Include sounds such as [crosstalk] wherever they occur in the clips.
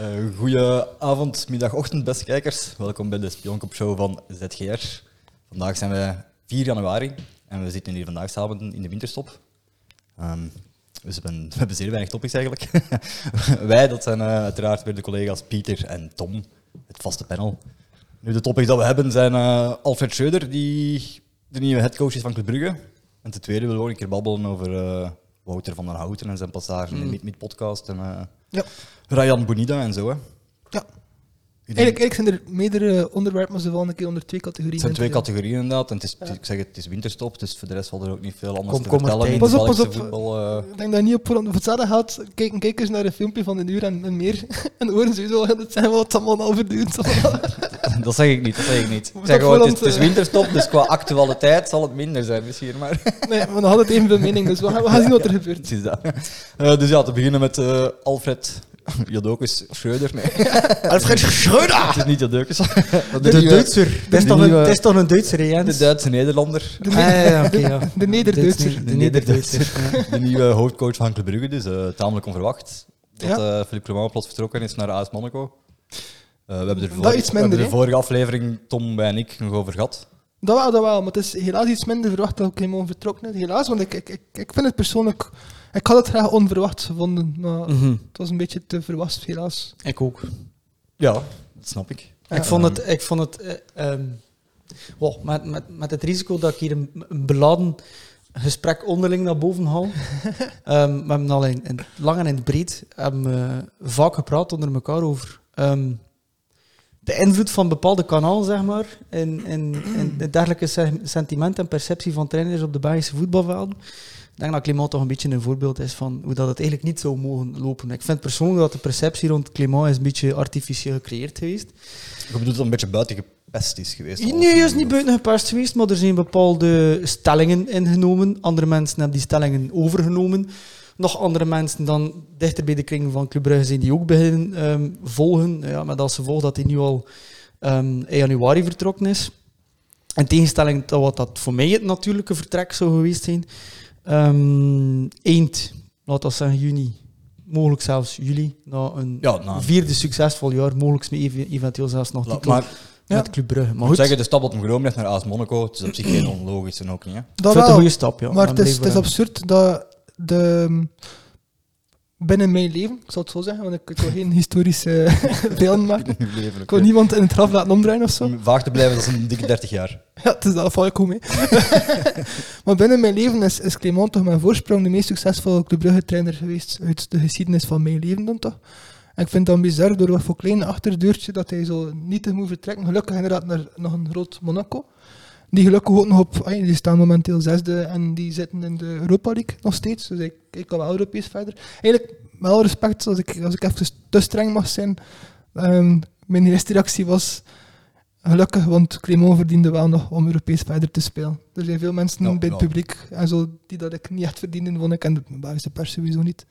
Uh, Goedenavond, middag, ochtend, beste kijkers. Welkom bij de Spionkop Show van ZGR. Vandaag zijn we 4 januari en we zitten hier vandaag samen in de winterstop. Um, dus [laughs] we hebben, zeer weinig topics eigenlijk. [laughs] Wij, dat zijn uh, uiteraard weer de collega's Pieter en Tom, het vaste panel. Nu, de topics dat we hebben zijn uh, Alfred Schreuder, die de nieuwe headcoach is van Club Brugge. En ten tweede willen we ook een keer babbelen over Wouter van der Houten en zijn passage mm. in de mm. Meet-podcast. En ja. Ryan Bonida en zo. Hè. Ja. Eigenlijk, eigenlijk, zijn er meerdere onderwerpen, maar ze vallen een keer onder twee categorieën. Het zijn twee categorieën inderdaad. En het is, ik zeg het, het is winterstop, dus voor de rest valt er ook niet veel anders kom, te kom vertellen. Pas op, pas op. Voetbal, uh... Ik denk dat niet op voor hetzelfde gaat. Kijk, kijk eens naar een filmpje van een uur en, en meer. [laughs] en horen ze zo, dat zijn wat allemaal al verduurd. [laughs] dat zeg ik niet, dat zeg ik niet. Ik zeg gewoon, het, is, het is winterstop, dus qua [laughs] actualiteit zal het minder zijn misschien. Maar. nee, maar dan had het evenveel mening, dus we gaan, we gaan zien wat er gebeurt. Precies dat. Uh, dus ja, te beginnen met uh, Alfred [laughs] Jodokus Schreuder, nee. [laughs] Alfred Schreuder! Het is niet Jodokus. De, de Duitser. Het is, toch een, is toch een Duitser, Jens? De Duitse Nederlander. De, ah, [laughs] de Nederduitser. De Nederduitser. De nieuwe hoofdcoach van Club Brugge, dus uh, tamelijk onverwacht. Dat ja. uh, Philippe Clement plots vertrokken is naar AS Monaco. Uh, we hebben er, minder, we hebben de vorige aflevering, Tom bij en ik, nog over gehad. Dat wel, dat wel. Maar het is helaas iets minder verwacht dat Clement vertrokken is. Helaas, want ik, ik, ik, ik vind het persoonlijk ik had het graag onverwacht gevonden, maar mhm. het was een beetje te verwast, helaas. Ik ook. Ja, dat snap ik. Ik vond het, ik vond het uh, um, wow, met, met, met het risico dat ik hier een, een beladen gesprek onderling naar boven haal. um, [laughs] we hebben al in, in lang en in het breed hebben, vaak gepraat onder elkaar over um, de invloed van bepaalde kanalen, zeg maar, in, in, in de dergelijke sentiment en perceptie van trainers op de Belgische voetbalvelden. Ik denk dat Clément toch een beetje een voorbeeld is van hoe dat het eigenlijk niet zou mogen lopen. Ik vind persoonlijk dat de perceptie rond Clément is een beetje artificieel gecreëerd geweest. Je bedoelt dat het een beetje buiten gepest is geweest? Nee, is niet buiten gepest geweest, maar er zijn bepaalde stellingen ingenomen. Andere mensen hebben die stellingen overgenomen. Nog andere mensen dan dichter bij de kring van Club Brugge zijn die ook beginnen um, volgen. Ja, met als gevolg dat hij nu al um, in januari vertrokken is. In tegenstelling tot wat dat voor mij het natuurlijke vertrek zou geweest zijn. Um, eind, laat dat zeggen juni, mogelijk zelfs juli, na een ja, vierde succesvol jaar, mogelijk eventueel zelfs nog titel maar, met Club Brugge. Maar moet zeggen, de stap dat hem genomen heeft naar AS Monaco, het is op zich geen onlogisch en ook niet. Hè? Dat is een goede stap, ja. Maar het is, het is absurd dat de binnen mijn leven, ik zal het zo zeggen, want ik, wil geen historische [laughs] beelden maken. ik wil niemand in het graf laten omdraaien of zo. Vaag te blijven, dat is een dikke 30 jaar. [laughs] ja, het is, dat val ik goed mee. [laughs] maar binnen mijn leven is, is Clement toch mijn voorsprong de meest succesvolle Club Brugge trainer geweest uit de geschiedenis van mijn leven dan toch. En ik vind dat bizar door wat voor klein achterdeurtje dat hij zo niet te moet vertrekken. Gelukkig inderdaad naar nog een groot Monaco. Die gelukkig ook nog op, die staan momenteel zesde en die zitten in de Europa League nog steeds. Dus ik kijk al wel Europees verder. Eigenlijk, met alle respect, als ik, als ik even te streng mag zijn, um, mijn eerste reactie was gelukkig, want Clément verdiende wel nog om Europees verder te spelen. Er zijn veel mensen bij het publiek en zo die dat ik niet echt verdiende, vond ik, en de Belgische pers sowieso niet.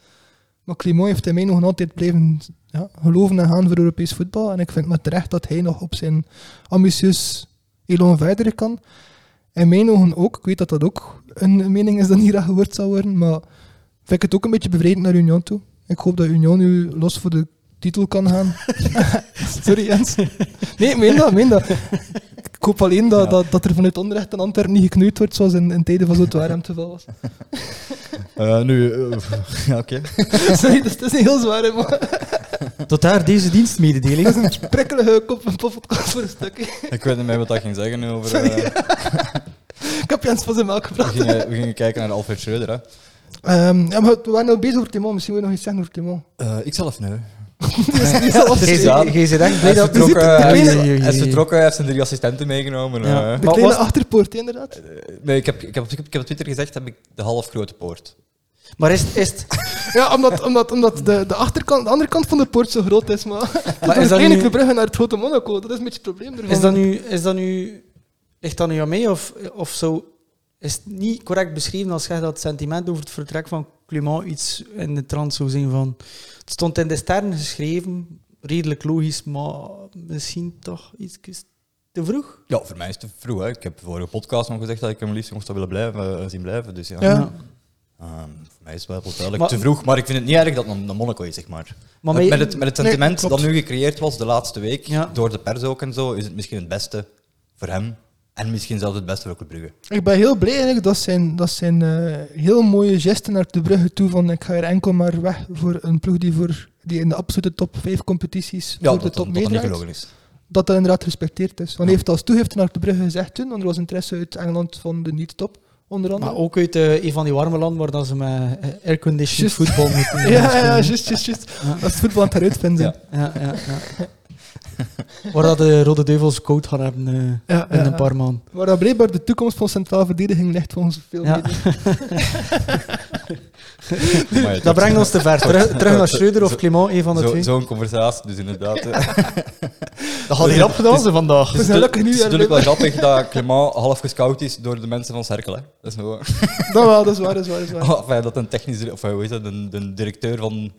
Maar Clément heeft in mij nog altijd blijven ja, geloven en gaan voor Europees voetbal. En ik vind het terecht dat hij nog op zijn ambitieus elan verder kan. En mijn ogen ook. Ik weet dat dat ook een mening is dat niet gehoord zou worden, maar vind ik het ook een beetje bevredigend naar Union toe. Ik hoop dat Union nu los voor de titel kan gaan. [laughs] Sorry Jens. Nee, meen dat, meen dat. Ik hoop alleen dat, dat, dat er vanuit Onrecht en Antwerpen niet geknoeid wordt zoals in, in tijden van zo'n warm te was. Uh, [laughs] nu, uh, [laughs] ja, oké. Okay. [laughs] Sorry, dat is niet heel zwaar, maar... Tot daar deze dienstmededeling. Dat is een prikkelige kop van podcast voor een stukje. Ik weet niet meer wat ik ging zeggen over... Uh... ik heb Jens van zijn melk gebracht. We gingen, we gingen kijken naar Alfred Schreuder, hè. Um, ja, maar we waren nou bezig over Timon. Misschien wil je nog iets zeggen over Timon. Uh, ik zelf, nee. [laughs] Geen zit echt blij dat Hij is vertrokken, hij heeft zijn drie assistenten meegenomen. Ja. De kleine achterpoort, inderdaad. Uh, nee, ik heb, ik, heb, ik heb op Twitter gezegd, heb ik de half grote poort. Maar is, is het... [laughs] Ja, omdat, omdat, omdat de, de, achterkant, de andere kant van de poort zo groot is. Maar, maar [laughs] is dat nu... Brugge naar het grote Monaco, dat is een beetje het probleem ervan. Is dat nu... Is dat nu ligt dat nu aan mij? Of, of zo is het niet correct beschreven als je dat het sentiment over het vertrek van Iets in de trant zou zijn van... Het stond in de sterren geschreven, redelijk logisch, maar misschien toch iets te vroeg? Ja, voor mij is het te vroeg. Hè. Ik heb vorige podcast nog gezegd dat ik hem liefst nog zou willen blijven, uh, zien blijven. Dus ja. ja. Ehm, voor mij is het wel duidelijk te vroeg, maar ik vind het niet erg dat een Monaco is, zeg maar. Maar met, het, met het sentiment dat nu gecreëerd was de laatste week, Ja. door de pers ook en zo, is het misschien het beste voor hem. En misschien zelfs het beste voor Club Brugge. Ik ben heel blij eigenlijk dat zijn, dat zijn eh, heel mooie gesten naar de brugge toe van ik ga er enkel maar weg voor een ploeg die, voor, die in de absolute top 5 competities Ja, voor de dat, top meedraait. Dat dat inderdaad gerespecteerd is. Want hij heeft als toegift naar de brugge gezegd toen, want er was interesse uit Engeland van de niet-top, onder andere. Maar ook uit eh, een van die warme landen waar dat ze met eh, airconditioned voetbal [laughs] moeten ja, ja, juist, juist, juist. Ja. Dat is het voetbal aan het heruitvinden. Ja. Ja, ja, ja. [laughs] [laughs] Waar dat de Rode Duivels coach gaan hebben eh, Ja, in ja, een ja. paar maanden. Waar dat blijkbaar de toekomst van centraal verdediging ligt volgens veel Ja. [laughs] Dat brengt ons te ver. Terug, [laughs] terug naar Schreuder of Clement, een van de zo- twee. Zo'n conversatie, dus inderdaad. eh. Dat gaat hier opgedaan zijn vandaag. Het is Het gelukkig is nu weer natuurlijk wel grappig dat Clement half gescout is door de mensen van Cerkel. Hè. Dat is nou, Dat wel, dat is waar, dat is waar. Dat is waar. enfin, dat een technisch, of hoe is dat, een, de directeur van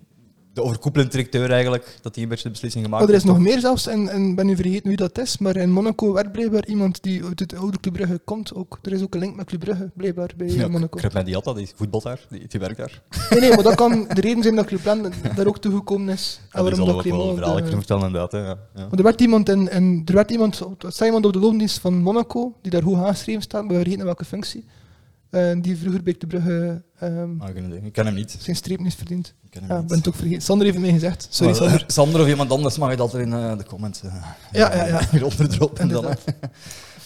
de overkoepelend directeur eigenlijk, dat hij een beetje de beslissing gemaakt Oh, er is heeft, nog meer zelfs, en, en ben nu vergeten wie dat is, maar in Monaco werkt blijkbaar iemand die uit het oude Club Brugge komt. Ook. Er is ook een link met Club Brugge, blijkbaar, bij Ja, Monaco. Krep die had dat, die voetbalt daar, die, die werkt daar. Nee, nee, maar dat kan de reden zijn dat Club Brugge daar ook toegekomen is. En Ja, die waarom dat verhaal de- kunnen vertellen inderdaad. Hè. Ja. Ja. Maar er werd iemand, in, in, er werd iemand, er staat iemand op de loondienst van Monaco, die daar hoog aangeschreven staat, maar we vergeten welke functie. Eh, die vroeger bij Club Brugge idee. Ik ken hem niet. zijn streep verdient. Ik ken hem Ja, ik niet. ben het ook vergeten. Sander heeft het mij gezegd. Sorry, Maar, Sander. eh, Sander of iemand anders mag het altijd in eh, de comments eh, Ja, ja, ja. [laughs] hieronder droppen. Dan. [laughs]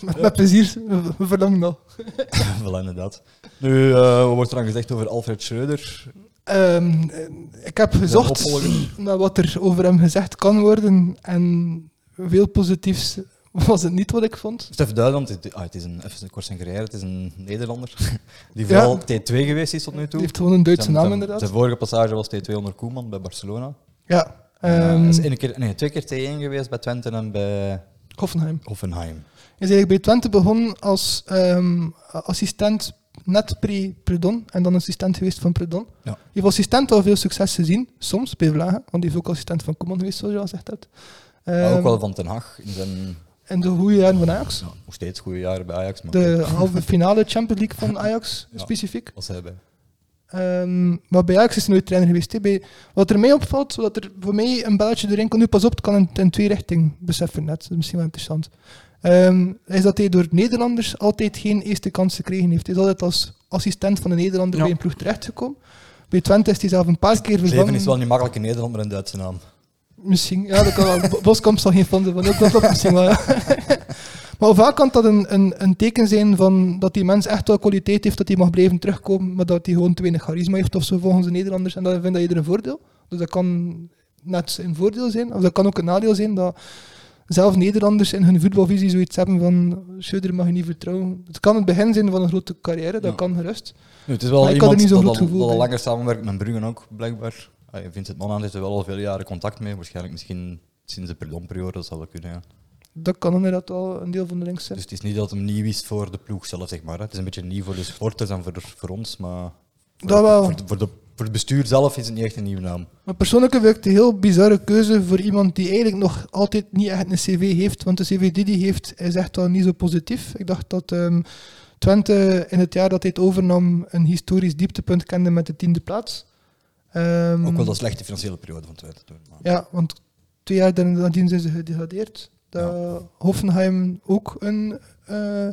Met, met plezier, we, verlangen wel. [laughs] Wel inderdaad. Nu, wat wordt er dan gezegd over Alfred Schreuder? Ehm, eh, ik heb gezocht naar wat er over hem gezegd kan worden en veel positiefs [laughs] was het niet wat ik vond. Is duidelijk, want het, ah, het is een, even kort zijn carrière, het is een Nederlander [laughs] die Ja. vooral T2 geweest is tot nu toe. Hij heeft gewoon een Duitse naam inderdaad. Zijn vorige passage was T2 onder Koeman bij Barcelona. Ja, Eh, ehm, is één keer, nee, twee keer T1 geweest bij Twente en bij Hoffenheim. Hoffenheim. Hij is eigenlijk bij Twente begonnen als ehm, assistent net pre-Predon en dan assistent geweest van Predon. Ja. Hij heeft assistent al veel succes gezien, soms bij Vlagen, want hij heeft ook assistent van Koeman geweest, zoals je al gezegd hebt. Maar Ehm, ook wel van Ten Hag in zijn En de goede jaren van Ajax. ja, nog steeds goede jaren bij Ajax. Maar De halve finale Champions League van [laughs] Ajax, Ja. specifiek. was hij bij. Ehm, maar bij Ajax is hij nooit trainer geweest. Bij, wat er mij opvalt, wat er voor mij een belletje doorheen komt, nu pas op, het kan in, in twee richtingen beseffen net, dat is misschien wel interessant, Ehm, is dat hij door Nederlanders altijd geen eerste kans gekregen heeft. Hij is altijd als assistent van een Nederlander Ja. bij een ploeg terechtgekomen. Bij Twente is hij zelf een paar keer vervangen. leven is wel niet makkelijk in Nederland, maar een Duitse naam. Misschien, ja, dat kan wel. [laughs] Boskamp zal geen fan zijn van, dat misschien wel. Ja. [laughs] maar vaak kan dat een, een, een teken zijn van dat die mens echt wel kwaliteit heeft, dat hij mag blijven terugkomen, maar dat hij gewoon te weinig charisma heeft of zo volgens de Nederlanders. En dat vindt dat ieder een voordeel. Dus dat kan net een voordeel zijn, of dat kan ook een nadeel zijn dat zelf Nederlanders in hun voetbalvisie zoiets hebben van Schöder mag je niet vertrouwen. Het kan het begin zijn van een grote carrière, dat Ja. kan gerust. Nu, het is wel Maar ik had er niet zo'n al, gevoel dat al langer samenwerkt met Bruggen ook, blijkbaar. Ah, Vincent Manaan heeft er wel al veel jaren contact mee. Waarschijnlijk misschien sinds de perdonperiode, dat zal wel kunnen. Ja. Dat kan inderdaad wel een deel van de links zijn. Dus het is niet dat het nieuw is voor de ploeg zelf, zeg maar. Hè. Het is een beetje nieuw voor de supporters en voor, voor ons, maar voor, Dat wel. Voor, de- voor, de, voor het bestuur zelf is het niet echt een nieuwe naam. Maar persoonlijk vind ik het een heel bizarre keuze voor iemand die eigenlijk nog altijd niet echt een cv heeft. Want de cv die hij heeft is echt wel niet zo positief. Ik dacht dat ehm, Twente in het jaar dat hij het overnam een historisch dieptepunt kende met de tiende plaats. Ehm, Ook wel de slechte financiële periode van Twente toen. maar- Ja, want twee jaar nadien zijn ze gedegradeerd. Hoffenheim ook een... eh,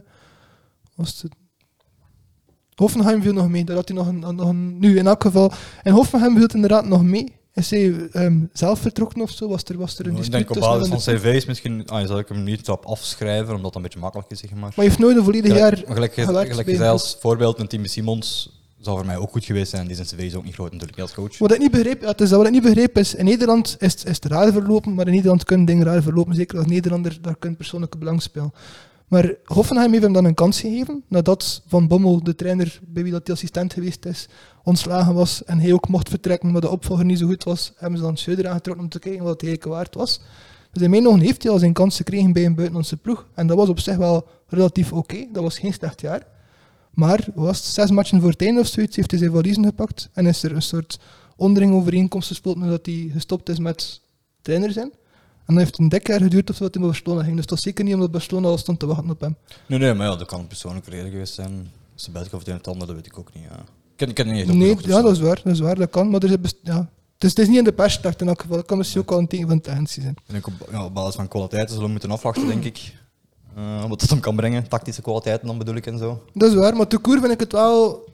was het? Hoffenheim viel nog mee. Daar had hij nog een, nog een... Nu, in elk geval... En Hoffenheim viel inderdaad nog mee. Is hij ehm, zelf vertrokken of zo? Was er, was er een ik dispuut denk op basis van cv's misschien ah, zou ik hem niet op afschrijven, omdat dat een beetje makkelijk is, zeg maar. Maar hij heeft nooit een volledig jaar maar gelijk, je- gelijk je een zei als voorbeeld, een Timmy Simons zou voor mij ook goed geweest zijn. Die zijn cv is ook niet groot natuurlijk, als coach. Wat ik niet begreep, ja, is dat niet begreep is, in Nederland is, is het raar verlopen, maar in Nederland kunnen dingen raar verlopen. Zeker als Nederlander, daar kunt persoonlijke belang spelen. Maar Hoffenheim heeft hem dan een kans gegeven, nadat Van Bommel, de trainer bij wie dat die assistent geweest is, ontslagen was en hij ook mocht vertrekken, maar de opvolger niet zo goed was, hebben ze dan Schreuder aangetrokken om te kijken wat het eigenlijk waard was. Dus in mijn ogen heeft hij al zijn kans gekregen bij een buitenlandse ploeg. En dat was op zich wel relatief oké, dat was geen slecht jaar. Maar was het zes matchen voor het einde of zoiets, heeft hij zijn valiezen gepakt en is er een soort onderling overeenkomst gesloten dat hij gestopt is met trainer zijn. En dan heeft een dik jaar geduurd of dat hij naar Barcelona ging. Dus dat was zeker niet omdat Barcelona al stond te wachten op hem. Nee, nee, maar ja, dat kan een persoonlijke reden geweest zijn. Als de buitenhoofd in het ander, dat weet ik ook niet. Ja. Ik ken, ik ken het niet echt Nee, ja, dus, dat is waar, dat is waar, dat kan. Maar er is, best- ja. dus het is niet in de pers gedacht in elk geval. Dat kan misschien ook wel een teken van zijn. En op, ja, op basis van kwaliteiten zullen we moeten afwachten, denk ik. Eh, wat dat hem kan brengen. Tactische kwaliteiten dan bedoel ik en zo. Dat is waar, maar te koer vind ik het wel...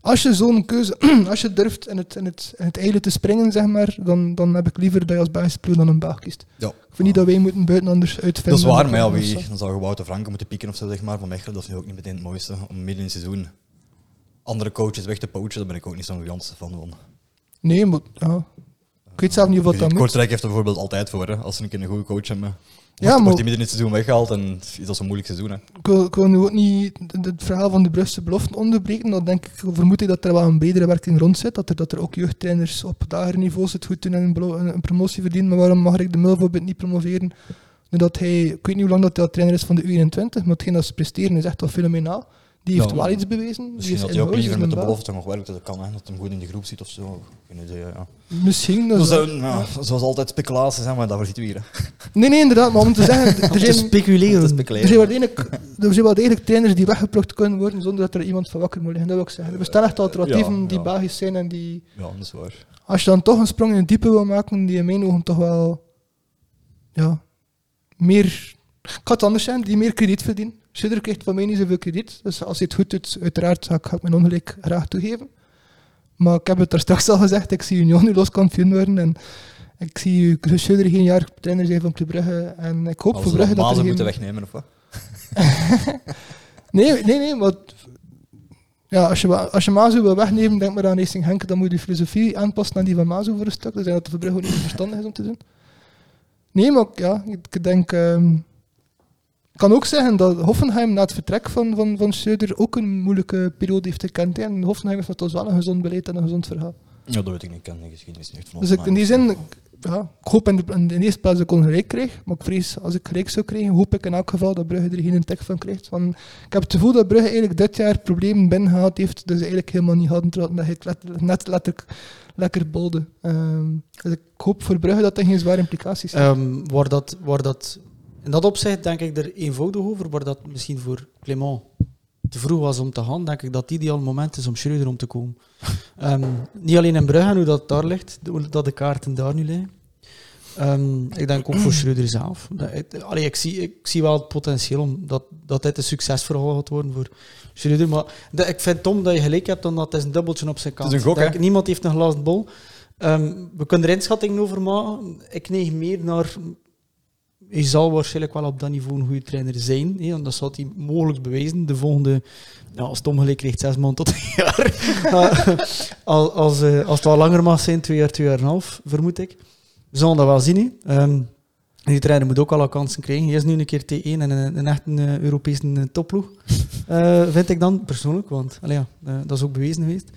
Als je zo'n keuze... [clears throat] als je durft in het, in het, in het eilen te springen, zeg maar, dan, dan heb ik liever dat je als basisploeg dan een Belg kiest. Ja. Ik vind niet dat wij moeten buitenlanders uitvinden. Dat is waar, maar ja, wie, dan zou je Wouter Franke moeten pieken of zo, zeg maar. Van Mechelen, dat is nu ook niet meteen het mooiste. Om midden in het seizoen andere coaches weg te poachen, daar ben ik ook niet zo'n gigantische fan van. Nee, maar... Ja. Ik weet zelf niet wat dat moet. Kortrijk heeft er bijvoorbeeld altijd voor, hè. als ze een keer een goede coach hebben. Ja, maar- wordt die midden in het seizoen weggehaald en is dat zo'n moeilijk seizoen. Hè. Ik wil, ik wil nu ook niet het- verhaal van de Brugse beloften onderbreken. Dan denk ik, vermoed ik dat er wel een betere werking rond zit. Dat er, dat er ook jeugdtrainers op dager niveau het goed doen en een, promotie verdienen. Maar waarom mag ik de bijvoorbeeld niet promoveren? Nu dat hij, ik weet niet hoe lang dat hij al trainer is van de U21, maar hetgeen dat ze presteren is echt wel fenomenaal. Die heeft Ja, wel iets bewezen. Die Misschien is dat hij ook liever met de belofte nog werkt, dat kan, hè. dat hij goed in de groep zit of zo. Geen idee, ja. Misschien. Dat Dat zou, ja, zoals altijd speculaties, hè, maar daarvoor zitten we hier. Hè. Nee, nee, inderdaad. Maar om te zeggen, [laughs] er Te zijn, speculeren. te er speculeren. zijn wel degelijk, er zijn wel degelijk trainers die weggeplukt kunnen worden zonder dat er iemand van wakker moet liggen. Dat wil ik zeggen. Er bestaan echt alternatieven Ja, die. Belgisch zijn en die... Ja, dat is waar. als je dan toch een sprong in het diepe wil maken, die in mijn ogen toch wel ja, meer. Ik ga het anders zijn, die meer krediet verdienen. Schudder krijgt van mij niet zoveel krediet. Dus als hij het goed doet, uiteraard ga ik, mijn ongelijk graag toegeven. Maar ik heb het daar straks al gezegd, ik zie Union nu los kampioen worden. En ik zie Schudder geen jaar trainer zijn van Club Brugge. En ik hoop voor ze Brugge dat er Mazen geen... moeten wegnemen of wat? [laughs] Nee, nee, nee, maar... Ja, als je, als je Mazu wil wegnemen, denk maar aan Racing Henk, dan moet je de filosofie aanpassen aan die van Mazu voor een stuk. Dus dat voor Brugge ook niet verstandig is om te doen. Nee, maar ja, ik denk... ehm, kan ook zeggen dat Hoffenheim na het vertrek van, van, van Schreuder ook een moeilijke periode heeft gekend. En Hoffenheim heeft toch wel een gezond beleid en een gezond verhaal. Ja, dat weet ik niet. Ik ken de geschiedenis niet van Dus ik, in die zin, ik- ja, ik hoop in de, in de eerste plaats dat ik ongelijk krijg. Maar ik vrees, als ik gelijk zou krijgen, hoop ik in elk geval dat Brugge er geen tik van krijgt. Want ik heb het gevoel dat Brugge eigenlijk dit jaar problemen binnengehaald heeft, dus eigenlijk helemaal niet hadden, terwijl dat het let- net letterlijk lekker bolde. Ehm, dus ik hoop voor Brugge dat er geen zware implicaties zijn. Ehm, waar dat, waar dat, in dat opzicht denk ik er eenvoudig over, waar dat misschien voor Clément te vroeg was om te gaan, denk ik dat het ideaal moment is om Schreuder om te komen. [laughs] Ehm, niet alleen in Brugge, hoe dat daar ligt, hoe dat de kaarten daar nu liggen. Ehm, ik denk ook voor [clears throat] Schreuder zelf. Het- allee, ik, zie, ik zie wel het potentieel om dat, dat dit een succesverhaal gaat worden voor Schreuder. Maar ik vind Tom dat je gelijk hebt, omdat het is een dubbeltje op zijn kant. is een gok, Denk, hè? niemand heeft een glazen bol. Ehm, we kunnen er inschattingen over maken. Ik neig meer naar... Hij zal waarschijnlijk wel op dat niveau een goede trainer zijn. Hè, want dat zal hij mogelijk bewijzen. De volgende... Ja, als Tom gelijk krijgt, zes maanden tot een [laughs] jaar. Maar als, als, eh, als het wel langer mag zijn, twee jaar, twee jaar en een half, vermoed ik. We zullen dat wel zien. Ehm, die trainer moet ook alle kansen krijgen. Hij is nu een keer T1 en een, een echte eh, Europese eh, topploeg. [laughs] Eh, vind ik dan persoonlijk, want allee, ja, dat is ook bewezen geweest.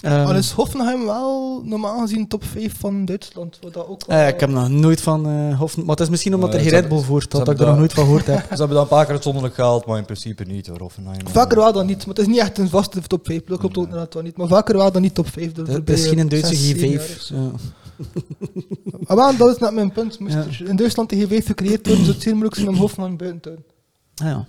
Ehm, Al is Hoffenheim wel normaal gezien top 5 van Duitsland. Wat dat ook wel- ik heb nog nooit van uh, Hoffen... Maar het is misschien omdat er geen Red Bull voor staat, dat ze ik er nog hebben nooit van gehoord heb. [laughs] Ze hebben dat een paar keer uitzonderlijk gehaald, maar in principe niet hoor. Hoffenheim. [laughs] Vaker wel dan niet, maar het is niet echt een vaste top 5. Dat klopt ook inderdaad wel niet. Maar vaker wel dan niet top 5. Het het is geen een Duitse G5. Maar [laughs] wel, dat is net mijn punt. Moest er in Duitsland die G5 gecreëerd worden, zou het zeer moeilijk zijn om Hoffenheim buiten te houden. Ah, ja.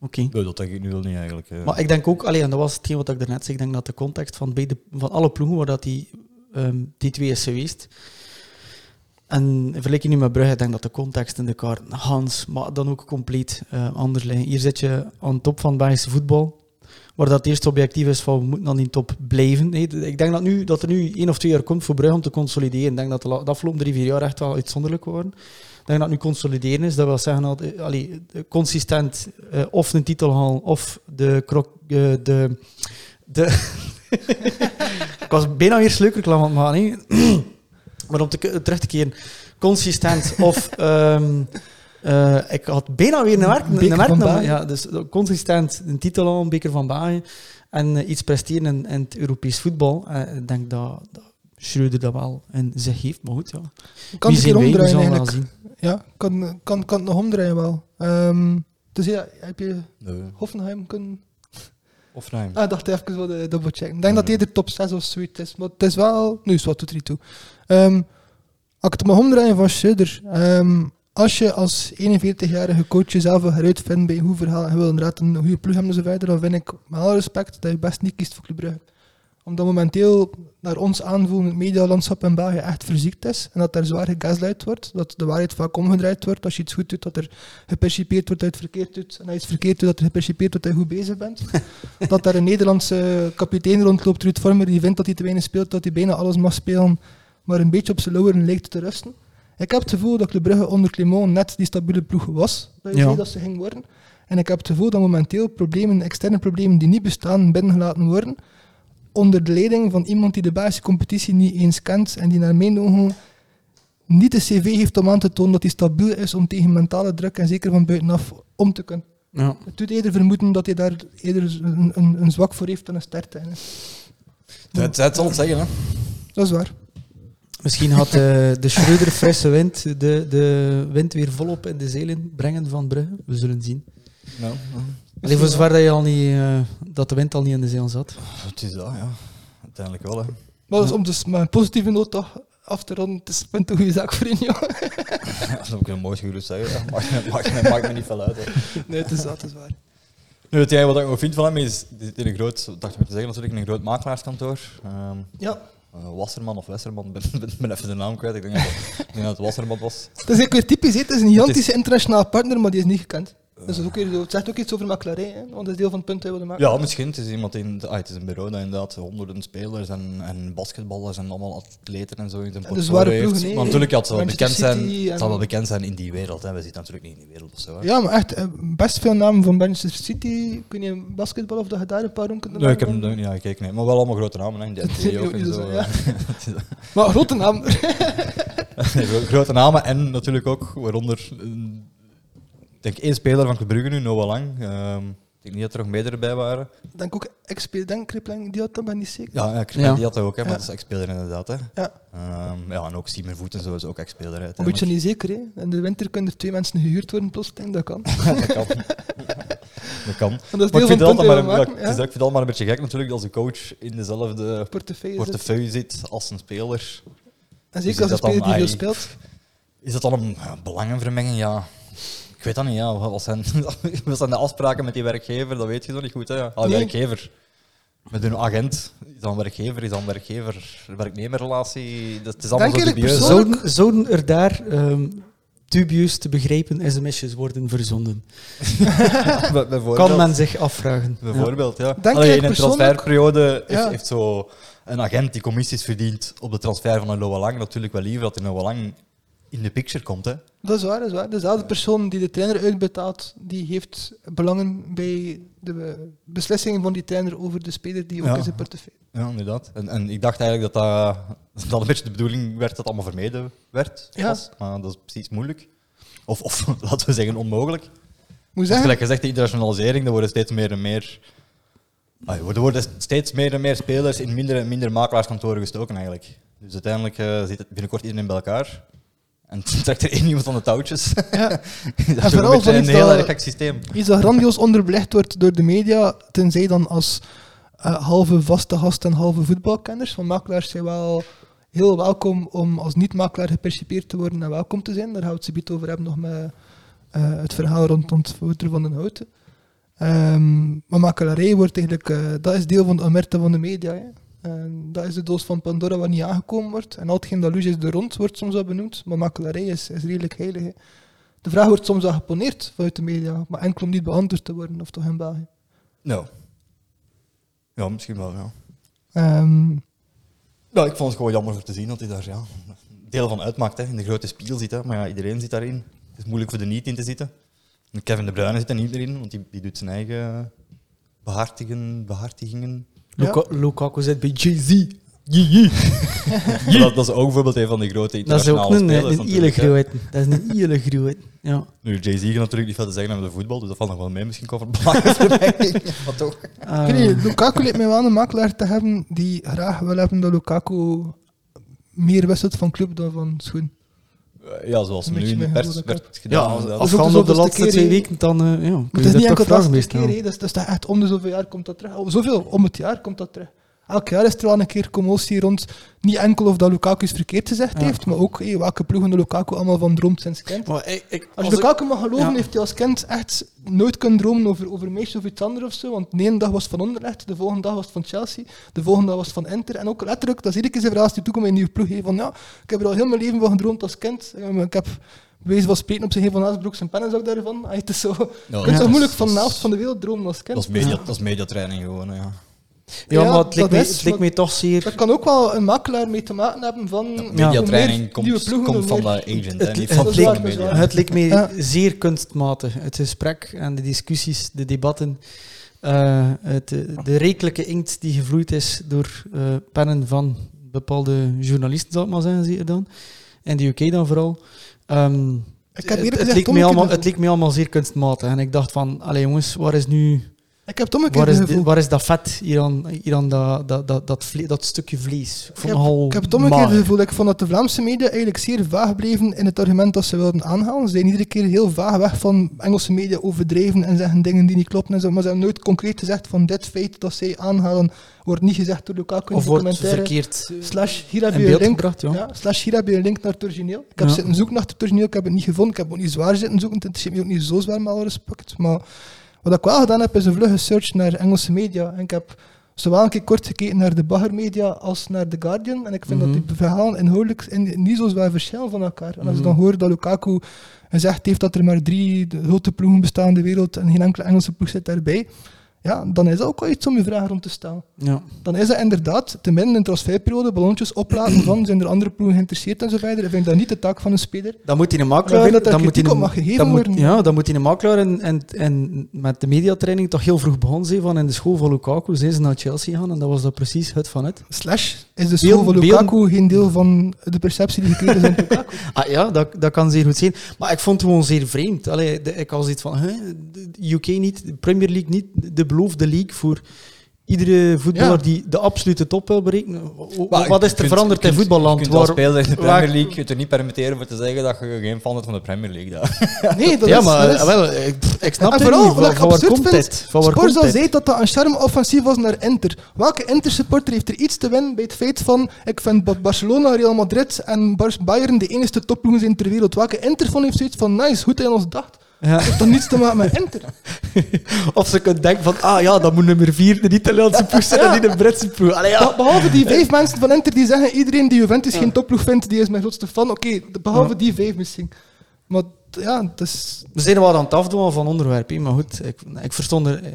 Oké. Nee, dat denk ik nu wel niet eigenlijk. eh. Maar ik denk ook, allee, en dat was hetgeen wat ik daarnet zei, ik denk dat de context van, beide, van alle ploegen waar dat die, ehm, die twee is geweest, en in vergelijking nu met Brugge, ik denk dat de context in de kaart Hans, maar dan ook compleet eh, anders liggen. Hier zit je aan de top van het Belgische voetbal, waar dat eerste objectief is van we moeten aan die top blijven. Ik denk dat, nu, dat er nu één of twee jaar komt voor Brugge om te consolideren. Ik denk dat de, de afgelopen drie, vier jaar echt wel uitzonderlijk waren. Ik denk dat het nu consolideren is. Dat wil zeggen dat eh, de- consistent eh, of een titel halen of de krok, eh, de, de [laughs] ik was bijna weer sleukerklam aan het [clears throat] maar om te, terug te keren, consistent of ehm, eh, ik had bijna weer een werk, een Beker werk van naar- ja, dus consistent een titel halen, een beker van Bagen en eh, iets presteren in, in het Europees voetbal. Eh, ik denk dat, dat Schreuder dat wel in zich heeft, maar goed, ja. Ik kan Wie het? We omdraaien eigenlijk. zien. Ja, kan, kan, kan het nog omdraaien wel. Ehm, dus ja, heb je Nee. Hoffenheim kunnen... Hoffenheim. Ah, ik dacht even wat de double checken. Ik denk dat hij er top 6 of zoiets is, maar het is wel... Nu is wat doet er niet toe. Ehm, als ik het mag omdraaien van Schreuder... ehm, als je als 41-jarige coach jezelf wil heruitvinden bij een goed verhaal en je wil inderdaad een goede ploeg hebben en zo verder, dan vind ik met alle respect dat je best niet kiest voor Club Brugge. Omdat momenteel naar ons aanvoelen het medialandschap in België echt verziekt is en dat er zwaar gegaslight wordt, dat de waarheid vaak omgedraaid wordt. Als je iets goed doet, dat er gepercipeerd wordt dat je het verkeerd doet. En als je iets verkeerd doet, dat er gepercipeerd wordt dat je goed bezig bent. [laughs] dat daar een Nederlandse kapitein rondloopt, Ruud Vormer, die vindt dat hij te weinig speelt, dat hij bijna alles mag spelen, maar een beetje op zijn lauweren lijkt te rusten. Ik heb het gevoel dat Club Brugge onder Clement net die stabiele ploeg was, dat je Ja. zei dat ze ging worden. En ik heb het gevoel dat momenteel problemen, externe problemen die niet bestaan, binnengelaten worden, onder de leiding van iemand die de basiscompetitie niet eens kent en die naar mijn ogen niet de cv heeft om aan te tonen dat hij stabiel is om tegen mentale druk en zeker van buitenaf om te kunnen. Ja. Het doet eerder vermoeden dat hij daar eerder een, een, een zwak voor heeft dan een sterkte. Het, het zal het zeggen, hè. Dat is waar. Misschien had eh, de Schreuder frisse wind de, de wind weer volop in de zeilen brengen van Brugge. We zullen zien. Nou, Alleen voor zover dat, je al niet, eh, dat de wind al niet in de zeilen zat. het is dat, ja. Uiteindelijk wel, hè. Maar dus om dus een positieve noot toch af te ronden, het is een goede zaak voor Injo. Ja, [laughs] dat zou ik een mooi gerust zeggen. Ja. Maakt, maakt, maakt me niet veel uit, hè. Nee, het is dat, het is waar. Nu, het enige wat ik nog vind van hem is, in een groot, dacht ik me te zeggen, natuurlijk in een groot makelaarskantoor. Ehm, Ja, Wasserman of Westerman, ben, [laughs] ben, ben even de naam kwijt. Ik denk dat het, ik denk dat het Wasserman was. het is ook weer typisch, hè. het is een gigantische internationale partner, maar die is niet gekend. Dus ook het zegt ook iets over makelaarij, hè, want dat is deel van het punt dat we willen maken. Ja, misschien. Het is iemand in, ah, het is een bureau dat inderdaad honderden spelers en, en basketballers en allemaal atleten en zo in zijn portfolio heeft. ploegen. Maar natuurlijk had het bekend zijn, het zal wel bekend zijn in die wereld. Hè. We zitten natuurlijk niet in die wereld of zo. Hè. Ja, maar echt, eh, best veel namen van Manchester City. Kun je basketbal of dat je daar een paar ronken Nee, ik heb hem niet gekeken, nee. maar wel allemaal grote namen. Hè. [laughs] NBA is ook en zo. ja. Is- [laughs] Maar grote naam. [laughs] grote namen en natuurlijk ook, waaronder, eh, denk één speler van Club Brugge nu, Noah Lang. Ehm, ik denk niet dat er nog meerdere bij waren. Denk ook ex denk Kripling, die had dat, ben niet zeker. Ja, ja, die had hij ook, hè, maar Ja. dat is ex-speler inderdaad. Hè. Ja. Ehm, ja, en ook Siemer Voet en zo is ook ex-speler. Een beetje niet zeker, hè. In de winter kunnen er twee mensen gehuurd worden, plotseling, [laughs] dat kan. dat kan. [laughs] dat kan. Dat is Maar ik vind, het dat maar, ja, het is, ik vind het allemaal een beetje gek natuurlijk als een coach in dezelfde Portefeuille. zit. portefeuille zit als een speler. En Dus zeker als is een dat speler die veel speelt. Is dat dan een ja, belangenvermenging? Ja, weet dat niet. Ja. Wat, zijn, [laughs] wat zijn de afspraken met die werkgever? Dat weet je nog niet goed. Hè? Ah, Nee. Werkgever. Met een agent. Is dat een werkgever? Is dat een werkgever-werknemerrelatie? Dat is allemaal zo dubieus. Zouden, zouden er daar ehm, dubieus te begrijpen sms'jes worden verzonden? [laughs] Bijvoorbeeld. Kan men zich afvragen. Ja. Bijvoorbeeld, ja. Allee, in een transferperiode heeft, Ja. heeft zo een agent die commissies verdient op de transfer van een Noah Lang natuurlijk wel liever dat een Noah Lang in de picture komt. Hè. Dat is waar, dat is waar. Dezelfde persoon die de trainer uitbetaalt, die heeft belangen bij de beslissingen van die trainer over de speler die ook Ja. in zijn portefeuille. Ja, inderdaad. En, en ik dacht eigenlijk dat dat, [laughs] dat een beetje de bedoeling werd dat allemaal vermeden werd. Ja. was. Maar dat is precies moeilijk. Of, of [laughs] laten we zeggen onmogelijk. Moet zeggen, gelijk gezegd, de internationalisering, er worden steeds meer en meer... Er worden steeds meer en meer spelers in minder en minder makelaarskantoren gestoken eigenlijk. Dus uiteindelijk eh, zit het binnenkort iedereen bij elkaar. En trekt er één iemand aan de touwtjes. Ja. [laughs] dat is vooral een van heel erg gek systeem. iets dat grandioos onderbelicht wordt door de media, tenzij dan als eh, halve vaste gast en halve voetbalkenners. Want makelaars zijn wel heel welkom om als niet-makelaar gepercipeerd te worden en welkom te zijn. Daar gaan we het over hebben nog met eh, het verhaal rond rond Wouter van den Houten. Ehm, maar makelaarij wordt eigenlijk, eh, dat is deel van de omerta van de media. Hè. En dat is de doos van Pandora waar niet aangekomen wordt. En al hetgeen dat is de rond, wordt soms wel benoemd. Maar makelaarij is, is redelijk heilig. hè. De vraag wordt soms wel geponeerd vanuit de media, maar enkel om niet beantwoord te worden, of toch in België. Nou. Ja, misschien wel, ja. Ja, ik vond het gewoon jammer voor te zien dat hij daar ja, deel van uitmaakt. Hè. In de grote spiegel zit, hè. maar ja, iedereen zit daarin. Het is moeilijk voor de niet in te zitten. En Kevin De Bruyne zit er niet erin, want die, die doet zijn eigen behartigen, behartigingen. Luka- Lukaku zit bij Jay-Z. [laughs] Dat, dat is ook bijvoorbeeld een van die grote Dat is internationale ook een, spelers. een hele groeit. Dat is een [laughs] hele groeit. Ja. Nu, Jay-Z gaat natuurlijk niet veel te zeggen over de voetbal, dus dat valt nog wel mee misschien qua belangenvermenging. [laughs] maar toch. Niet, Lukaku lijkt mij wel een makelaar te hebben die graag wil hebben dat Lukaku meer wisselt van club dan van schoen. Eh, Ja, zoals nu in de mijn pers dat werd gedaan. ja, inderdaad. als- op de laatste keer, twee weken, dan eh, ja, kun je is niet enkel bij laatste keer, hè. dat, is, dat is echt om de zoveel jaar komt dat terug. Zoveel, om het jaar komt dat terug. Elk jaar is er wel een keer commotie rond. Niet enkel of dat Lukaku iets verkeerd gezegd Ja. heeft, maar ook hey, welke ploegen de Lukaku allemaal van droomt sinds kind. Maar ik, ik, Als als je ik- Lukaku mag geloven, Ja. heeft hij als kind echt nooit kunnen dromen over, over meisjes of iets anders of zo. Want de ene dag was het van Anderlecht, de volgende dag was het van Chelsea, de volgende dag was het van Inter. En ook letterlijk, dat is iedere keer zijn verhaal als hij toekomt in een nieuwe ploeg. hey, Van ja, ik heb er al heel mijn leven van gedroomd als kind. Eh, Ik heb bij wijze van spreken op zijn van Haasbroek zijn pennen zou ik daarvan. Ah, Het is zo, Ja, het is zo moeilijk van de helft van de wereld dromen als kind. Dat is, media, dat is mediatraining gewoon, ja. Ja, Ja, maar het dat me, het me toch zeer... Dat kan ook wel een makelaar mee te maken hebben van... Ja. Mediatraining komt, nieuwe ploegen, komt van de agent, Het- niet het- van het de leek- media. Het leek me Ja. zeer kunstmatig. Het gesprek en de discussies, de debatten, eh, het, de rekelijke inkt die gevloeid is door eh, pennen van bepaalde journalisten, zal ik maar zeggen, zeker dan. En de UK dan vooral. Ehm, Ik heb het, het, gezegd leek me allemaal, het leek me allemaal zeer kunstmatig. En ik dacht van, allee jongens, waar is nu... Ik heb het omgekeerd Waar is, de- waar is dat vet hier aan, hier aan dat, dat, dat, dat, vle- dat stukje vlees? Ik heb, het ik heb het omgekeerde mager. gevoel. Ik vond dat de Vlaamse media eigenlijk zeer vaag bleven in het argument dat ze wilden aanhalen. Ze zijn iedere keer heel vaag weg van Engelse media overdreven en zeggen dingen die niet kloppen. En zo. Maar ze hebben nooit concreet gezegd van dit feit dat zij aanhalen, wordt niet gezegd door Lukaku in Of de wordt documentaire. verkeerd eh, Slash hier heb je een link. gebracht, ja. Ja, slash hier heb je een link naar het origineel. Ik heb Ja. zitten zoeken naar het origineel, ik heb het niet gevonden. Ik heb ook niet zwaar zitten zoeken. Het is me ook niet zo zwaar, met alle respect. Maar wat ik wel gedaan heb, is een vlugge search naar Engelse media. En ik heb zowel een keer kort gekeken naar de baggermedia als naar The Guardian. En ik vind Mhm. dat die verhalen inhoudelijk in- niet zo zwaar verschillen van elkaar. En als je Mhm. dan hoort dat Lukaku gezegd heeft dat er maar drie grote ploegen bestaan in de wereld en geen enkele Engelse ploeg zit daarbij, ja, dan is dat ook wel iets om je vragen rond te stellen Ja. dan is dat inderdaad, te midden in de transferperiode, ballonnetjes oplaten van, zijn er andere ploegen geïnteresseerd en zo verder. Ik vind dat niet de taak van een speler. Dan moet hij een makelaar... vind daar dan moet hij een- op mag gegeven dan moet-. Ja, dan moet hij een makelaar en, en, en met de mediatraining toch heel vroeg begonnen zijn van in de school van Lukaku zijn ze naar Chelsea gaan en dat was dat precies het van het. Slash, is de school van beelden- Lukaku geen deel van de perceptie die gekregen is aan [laughs] Lukaku? Ah ja, dat, dat kan zeer goed zijn. Maar ik vond het gewoon zeer vreemd. Allee, de- ik had iets van, hè, UK niet, de Premier League niet, de beloofde league voor iedere voetballer Ja. die de absolute top wil bereiken. Maar Wat je is er kunt- veranderd je in voetballand? Je kunt als speler in de Premier League het er niet permitteren voor te zeggen dat je geen fan bent van de Premier League. [laughs] Dat. Nee, dat ja, is... maar dat is- eh, wel, ik, ik snap En het vooral, niet. Van, waar komt dit? Zei dat dat een charme-offensief was naar Inter. Welke Inter-supporter heeft er iets te winnen bij het feit van ik vind Ba- Barcelona, Real Madrid en Bayern de enige topploegen zijn ter wereld. Welke Inter van heeft zoiets van nice, goed dat je ons dacht. Ja. Heeft dan niets te maken met Inter. [laughs] Of ze kunnen denken van, ah ja, dat moet nummer 4 de Italiaanse ploeg zijn en niet de Britse ploeg. Allee, ja. Be- Behalve die [laughs] vijf mensen van Inter die zeggen iedereen die Juventus geen topploeg vindt, die is mijn grootste fan. Oké, behalve die vijf misschien. Maar ja, het is... We zijn wel aan het afdoen van onderwerp, maar goed, ik, ik verstond er... eh,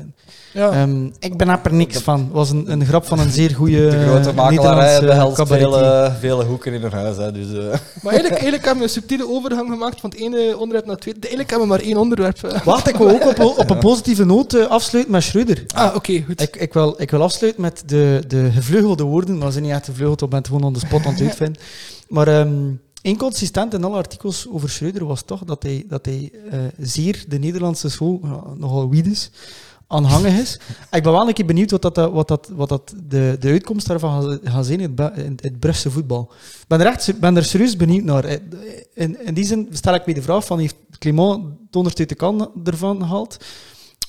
Ja. Ehm, ik ben er niks van. Het was een, een grap van een zeer goede De grote behelst cabaretier. vele, vele hoeken in hun huis. Hè, dus, eh. [laughs] Maar eigenlijk, eigenlijk hebben we een subtiele overgang gemaakt van het ene onderwerp naar het tweede. Eigenlijk hebben we maar één onderwerp. Wacht, ik wil ook op, op een [laughs] positieve noot eh, afsluiten met Schreuder. Ah, oké, goed. Ik, ik, wil, ik wil afsluiten met de, de gevleugelde woorden, maar ze zijn niet echt gevleugeld, ik ben het gewoon on the spot aan het uitvinden. Maar ehm inconsistent in alle artikels over Schreuder was toch dat hij, dat hij eh, zeer de Nederlandse school, ja, nogal wiedes, aanhangig is. [laughs] Ik ben wel een keer benieuwd wat, dat, eh, wat, dat, wat dat de, de uitkomst daarvan gaat- zijn in het, in het voetbal. Ik ben er, ben er serieus benieuwd naar. In, in die zin stel ik me de vraag van, heeft Clément het onderste de kan ervan gehaald?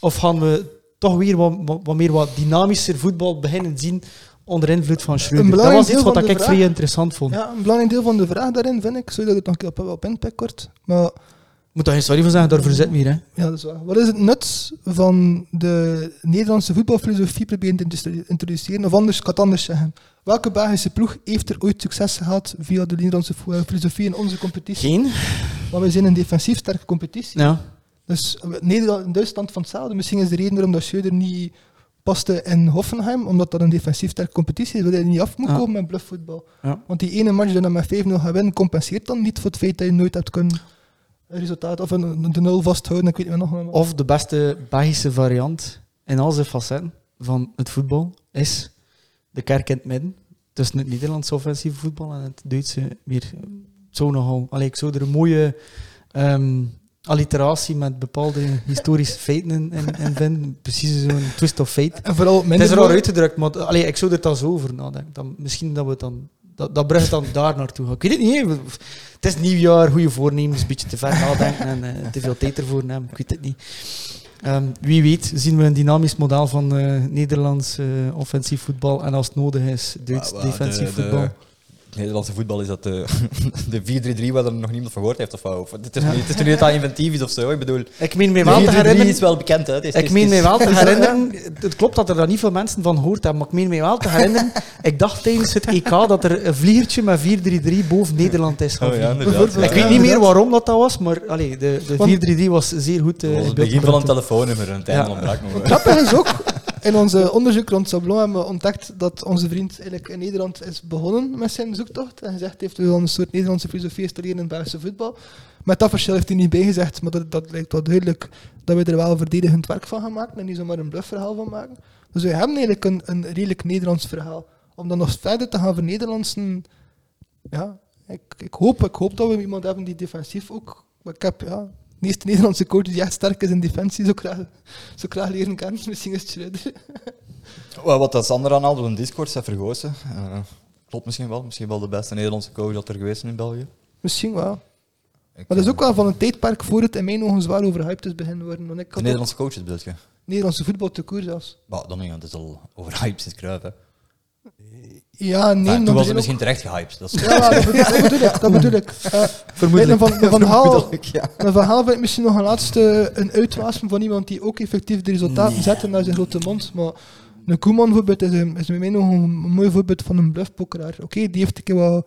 Of gaan we toch weer wat, wat, wat meer wat dynamischer voetbal beginnen zien onder invloed van Schreuder? Dat was iets wat van ik de vrij vraag- interessant vond. Ja, een belangrijk deel van de vraag daarin vind ik, sorry dat ik het nog op, op inpik kort, maar Ik moet daar geen sorry voor zeggen, daarvoor zit me hier. Hè. ja, dat is waar. Wat is het nut van de Nederlandse voetbalfilosofie proberen te introdu- introduceren? Of anders, ik kan het anders zeggen. Welke Belgische ploeg heeft er ooit succes gehad via de Nederlandse filosofie in onze competitie? Geen? Want we zijn een defensief sterke competitie. Ja. Dus eh, Nederland Duitsland van hetzelfde. Misschien is de reden waarom dat Schreuder niet paste in Hoffenheim, omdat dat een defensief sterke competitie is, waar je niet af moet Ja. komen met bluffvoetbal. Ja. Want die ene match die dan met 5-0 gaat winnen, compenseert dan niet voor het feit dat je nooit hebt kunnen een resultaat of een, de nul vasthouden. Ik weet niet meer nog. Of de beste Belgische variant in al zijn facetten van het voetbal is de kerk in het midden. Tussen het Nederlandse offensieve voetbal en het Duitse meer zo nogal. Allee, ik zou er een mooie ehm, alliteratie met bepaalde historische feiten in, in, in vinden. Precies zo'n twist of fate. En vooral Het is raar mooi- uitgedrukt, maar allee, ik zou er dan zo over nadenken. Dan, misschien dat we het dan... Dat, dat dan daar naartoe gaan. Ik weet het niet. Het is nieuwjaar, goede voornemens, een beetje te ver nadenken en eh, te veel tijd ervoor nemen. Ik weet het niet. Ehm, wie weet zien we een dynamisch model van eh, Nederlands eh, offensief voetbal en als het nodig is, Duits defensief de- de- voetbal. Nederlandse voetbal is dat [laughs] de, de 4-3-3 waar er nog niemand van gehoord heeft. Of, of het, is niet, het is niet dat dat inventief is of zo. Ik bedoel, Ik meen de wel te 4-3-3 herinneren... is wel bekend. Hè. Het is- Ik meen is- wel te dat, herinneren, het klopt dat er daar niet veel mensen van gehoord hebben, maar ik meen mij wel te herinneren, [laughs] ik dacht tijdens het EK dat er een vliegertje met 4-3-3 boven Nederland is gaan Oh ja. Bijvoorbeeld. Ik ja. weet niet meer waarom dat, dat was, maar allee, de, de Want- 4-3-3 was zeer goed. eh, Dat was in het begin van een telefoonnummer en het einde Ja. ontbrak nog. Grappige is ook, [laughs] in onze onderzoek rond Sablon hebben we ontdekt dat onze vriend eigenlijk in Nederland is begonnen met zijn zoektocht. En gezegd heeft hij wil een soort Nederlandse filosofie installeren in het Belgische voetbal. Met dat verschil heeft hij niet bijgezegd, maar dat, dat lijkt wel duidelijk dat we er wel verdedigend werk van gaan maken en niet zomaar een bluffverhaal van maken. Dus we hebben eigenlijk een, een redelijk Nederlands verhaal. Om dan nog verder te gaan vernederlandsen, ja, ik, ik, hoop, ik hoop dat we iemand hebben die defensief ook... Ik ja, de meeste Nederlandse coach die echt sterk is in defensie, zo graag, zo graag leren kennen. Misschien is het Schreuder. [laughs] Wel, Wat dat Sander aanhaalde op een Discord, Seth Vergoosen. eh, klopt misschien wel. Misschien wel de beste Nederlandse coach dat er geweest is in België. Misschien wel. Ik, Maar dat is eh, ook wel van een tijdperk voor het in mijn ogen zwaar overhyped is beginnen worden. Want ik De Nederlandse coaches bedoel je? Nederlandse voetbal te koer zelfs. Maar dan niet, want het is al overhyped sinds Cruijff. hè. Ja, nee, Maar toen was het misschien terecht gehyped. Dat is Ja, dat bedoel, dat bedoel ik. Dat bedoel ik. [laughs] Vermoedelijk. Van, van, [laughs] van ja. Van Gaal vind ik misschien nog een laatste een uitwaasem van iemand die ook effectief de resultaten Nee. zet naar zijn grote mond. Maar een Koeman bijvoorbeeld is, een, is met mij nog een mooi voorbeeld van een bluffpokeraar. Oké, die heeft een keer wel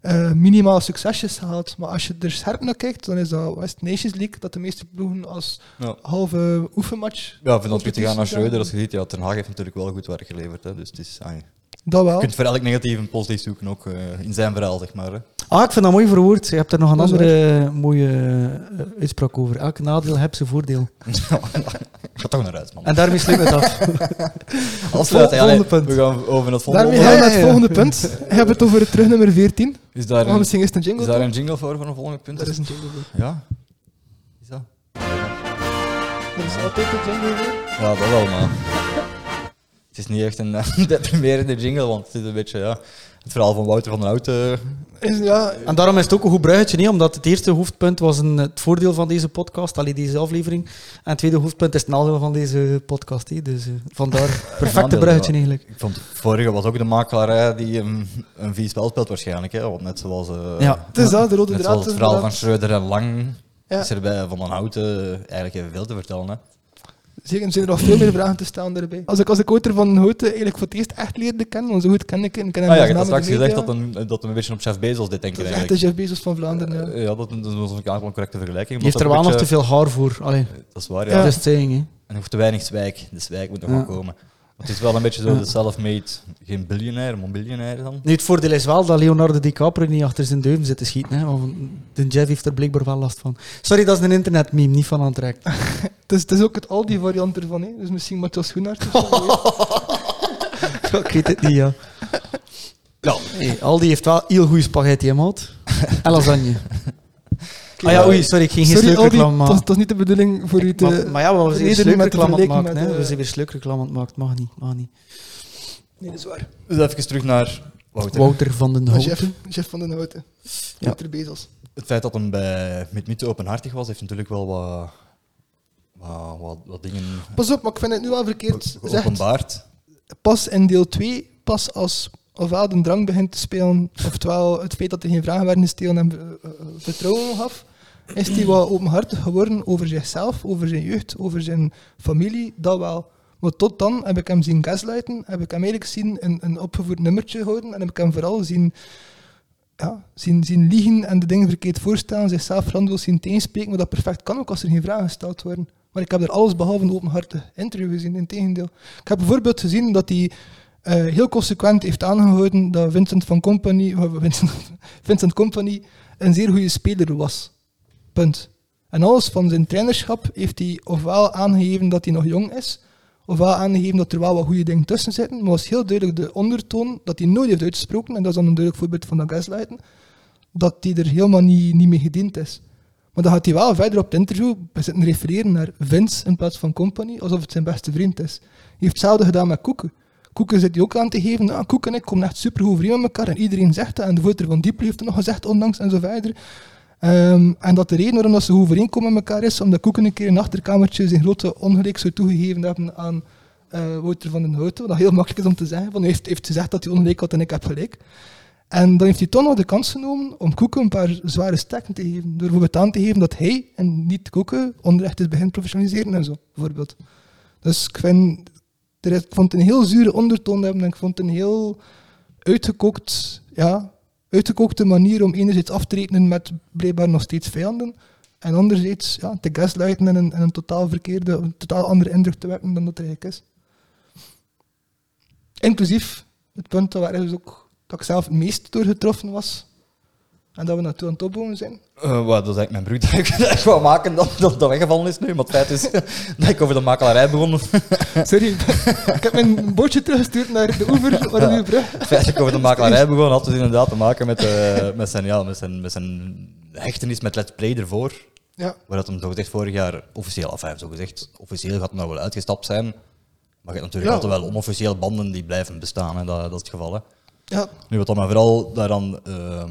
eh, minimaal succesjes gehaald. Maar als je er scherp naar kijkt, dan is dat West Nations League dat de meeste ploegen als Ja. halve oefenmatch. Ja, vind dat te gaan naar Schreuder. Als je ziet, ja, Ten Haag heeft natuurlijk wel goed werk geleverd. Hè, dus het is, Dat wel. Je kunt voor elk negatief een positief zoeken, ook eh, in zijn verhaal, zeg maar. Hè. Ah, ik vind dat mooi verwoord. Je hebt er nog een Dat is andere mooie eh, uitspraak over. Elk nadeel heeft zijn voordeel. [laughs] Ga toch naar huis, man. En daarmee sluit het af. [laughs] Afsluiten, ja, volgende punt. We gaan over naar het volgende Daarmee gaan we naar het volgende punt. [laughs] Je hebt het over het terugnummer 14. Is daar, Oh, een, misschien is het een is jingle. daar toch? een jingle voor, voor een volgende punt? Daar is een jingle voor. Ja? Is dat? Er is altijd een jingle voor. Ja, dat wel, maar... Het is niet echt [laughs] een deprimerende jingle, want het is een beetje ja, het verhaal van Wouter van den Hout. eh, Is, ja, En daarom is het ook een goed bruggetje, niet? omdat het eerste hoofdpunt was een, het voordeel van deze podcast, alleen deze aflevering. En het tweede hoofdpunt is het nadeel van deze podcast. hè. Dus eh, vandaar [laughs] perfecte bruggetje eigenlijk. Ik vond het vorige was ook de makelaar die een, een vies spel speelt waarschijnlijk. Hè, want net zoals, eh, Ja. het is dat, de rode net draad. zoals het verhaal van. Schreuder en Lang Ja. is er bij Van den Hout eh, eigenlijk evenveel te vertellen. Hè. Zeker, er zijn er nog veel meer vragen te stellen daarbij. Als ik, als ik Wouter van Houten eigenlijk voor het eerst echt leerde kennen, want zo goed ken ik hem. Ik ken hem Ah ja, hebt naam straks gezegd dat, een, dat een beetje op Chef Bezos dit denken Dat is echt eigenlijk. de Jeff Bezos van Vlaanderen. Ja. Eh, Ja, dat, dat was een aantal correcte vergelijking. Je heeft er wel dat nog te veel haar voor. Allee, beetje- Dat is waar, Ja. ja. just saying. Hè. En hoeft te weinig zwijk. De zwijk moet nog Ja. wel komen. Het is wel een beetje zo de self-made, geen biljonair, maar biljonair dan. Nu, het voordeel is wel dat Leonardo DiCaprio niet achter zijn duim zit te schieten. Hè, want de Jeff heeft er blijkbaar wel last van. Sorry, dat is een internetmeme, niet van Antrek. [laughs] Het, is, het is ook het Aldi-variant ervan. Hè. Dus misschien Matthias Schoenaert. of zo. [laughs] ik weet het niet, ja. Ja. Hey, Aldi heeft wel heel goede spaghetti, hè, maat. [laughs] En lasagne. Ah ja, oei, sorry, ik ging geen Sorry maken. het was niet de bedoeling voor u te... Maar, maar ja, we zijn weer sluikreclame aan het maken. met, We zijn weer sluikreclame aan het maken. Mag niet, mag niet. Nee, dat is waar. Dus even terug naar Wouter. Wouter van den Maar Hout. Jeff, Jeff van den Houten. Ja. Wouter Bezos. Het feit dat hem bij met Mythe openhartig was, heeft natuurlijk wel wat, wat, wat, wat dingen Pas op, maar ik vind het nu wel verkeerd openbaard. Pas in deel 2, pas als ofwel de drang begint te spelen, oftewel het feit dat er geen vragen werden gesteld en eh, eh, vertrouwen gaf, is hij wat openhartig geworden over zichzelf, over zijn jeugd, over zijn familie, dat wel. Maar tot dan heb ik hem zien gaslighten, heb ik hem eigenlijk zien een, een opgevoerd nummertje houden en heb ik hem vooral zien, ja, liegen en de dingen verkeerd voorstellen, zichzelf grandioos zien tegenspreken, maar dat perfect kan ook als er geen vragen gesteld worden. Maar ik heb er alles behalve een openhartig interview gezien, in tegendeel. Ik heb bijvoorbeeld gezien dat hij eh, heel consequent heeft aangehouden dat Vincent van Company, [laughs] Vincent, Vincent Company een zeer goede speler was. Punt. En alles van zijn trainerschap heeft hij ofwel aangegeven dat hij nog jong is, ofwel aangegeven dat er wel wat goede dingen tussen zitten, maar was heel duidelijk de ondertoon dat hij nooit heeft uitgesproken, en dat is dan een duidelijk voorbeeld van dat gaslighten, dat hij er helemaal niet, niet mee gediend is. Maar dan gaat hij wel verder op het interview zitten refereren naar Vince in plaats van Company, alsof het zijn beste vriend is. Hij heeft hetzelfde gedaan met Koeken. Koeken zit hij ook aan te geven, nou, Koeken en ik komen echt super overeen met elkaar en iedereen zegt dat. En de voorzitter van Diepel heeft het nog gezegd onlangs en zo verder. Ehm, en dat de reden waarom dat ze overeenkomen met elkaar is, omdat Koeken een keer in achterkamertje zijn grote ongelijk zou toegegeven hebben aan eh, Wouter van den Houten. Wat heel makkelijk is om te zeggen. Van, hij heeft, gezegd dat hij ongelijk had en ik heb gelijk. En dan heeft hij toch nog de kans genomen om Koeken een paar zware stekken te geven. Door bijvoorbeeld aan te geven dat hij en niet Koeken onrecht is begint professionaliseren en zo, bijvoorbeeld. Dus ik ik vond het een heel zure ondertoon hebben en ik vond het een heel uitgekookt, ja, uitgekookte manier om enerzijds af te rekenen met blijkbaar nog steeds vijanden. En anderzijds ja, te gaslighten en een, en een totaal verkeerde, een totaal andere indruk te wekken dan dat er eigenlijk is. Inclusief het punt waar dus ook, ik zelf het meest door getroffen was. En dat we naartoe aan het opbouwen zijn. Uh, dat is eigenlijk mijn broer dat ik [laughs] echt wou maken dat, dat dat weggevallen is nu. Maar het feit is [laughs] dat ik over de makelaarij begon. [laughs] Sorry, ik heb mijn bootje teruggestuurd naar de oever, waar Ja. de brug. Het feit dat ik over de makelaarij begon had dus inderdaad te maken met, eh, met, zijn, ja, met, zijn, met zijn hechtenis met Let's Play ervoor. Ja, Waar dat hem zogezegd vorig jaar officieel, af heeft zogezegd, officieel gaat hem nou wel uitgestapt zijn. Maar je hebt natuurlijk Ja. altijd wel onofficiële banden die blijven bestaan, hè. Dat, dat is het geval. Hè. ja, Nu, wat dan maar vooral daaraan, uh,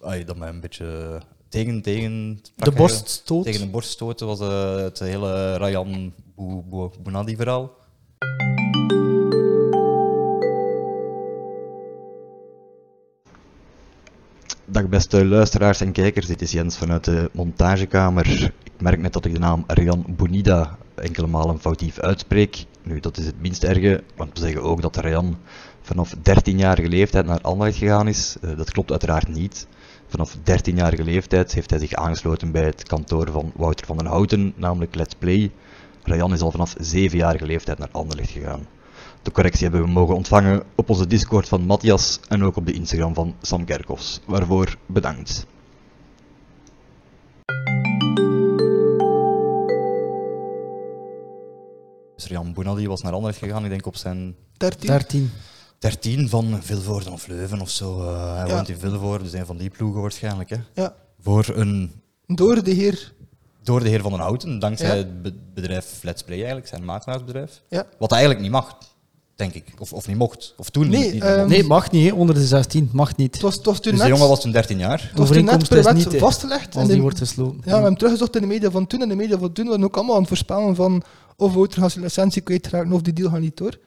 dat mij een beetje tegen, tegen De borststoot. tegen de borst stoten was eh, het hele Ryan Bou- Bou- Bounadi verhaal. Dag beste luisteraars en kijkers, dit is Jens vanuit de montagekamer. Ik merk net dat ik de naam Arjan Bonida enkele malen foutief uitspreek. Nu, dat is het minst erge, want we zeggen ook dat Arjan vanaf 13-jarige leeftijd naar Anderlecht gegaan is. Eh, dat klopt uiteraard niet. Vanaf 13-jarige leeftijd heeft hij zich aangesloten bij het kantoor van Wouter van den Houten, namelijk Let's Play. Rayan is al vanaf 7-jarige leeftijd naar Anderlecht gegaan. De correctie hebben we mogen ontvangen op onze Discord van Matthias en ook op de Instagram van Sam Kerkhoffs. Waarvoor bedankt. Dus Rian Boenadi was naar Anderlecht gegaan, ik denk op zijn 13. 13. 13 van Vilvoorde of Leuven of zo. Eh, hij Ja. woont in Vilvoorde, dus een van die ploegen waarschijnlijk. Hè. Ja, Voor een, door de heer. door de heer Van den Houten, dankzij Ja. het be- bedrijf Let's Play eigenlijk, zijn makelaarsbedrijf. Ja. Wat eigenlijk niet mag, denk ik. Of, of niet mocht. Of toen Nee, niet, niet mocht. Nee, mag niet, hè. onder de 16. Mag niet. Het was, het was toen Dus net, de jongen was toen 13 jaar. het was toen net per wet vastgelegd. En die de- wordt gesloten. Ja, we hebben teruggezocht in de media van toen en de media van toen. We waren ook allemaal aan het voorspellen van of Wouter gaat zijn licentie kwijtraken of die deal gaat niet door.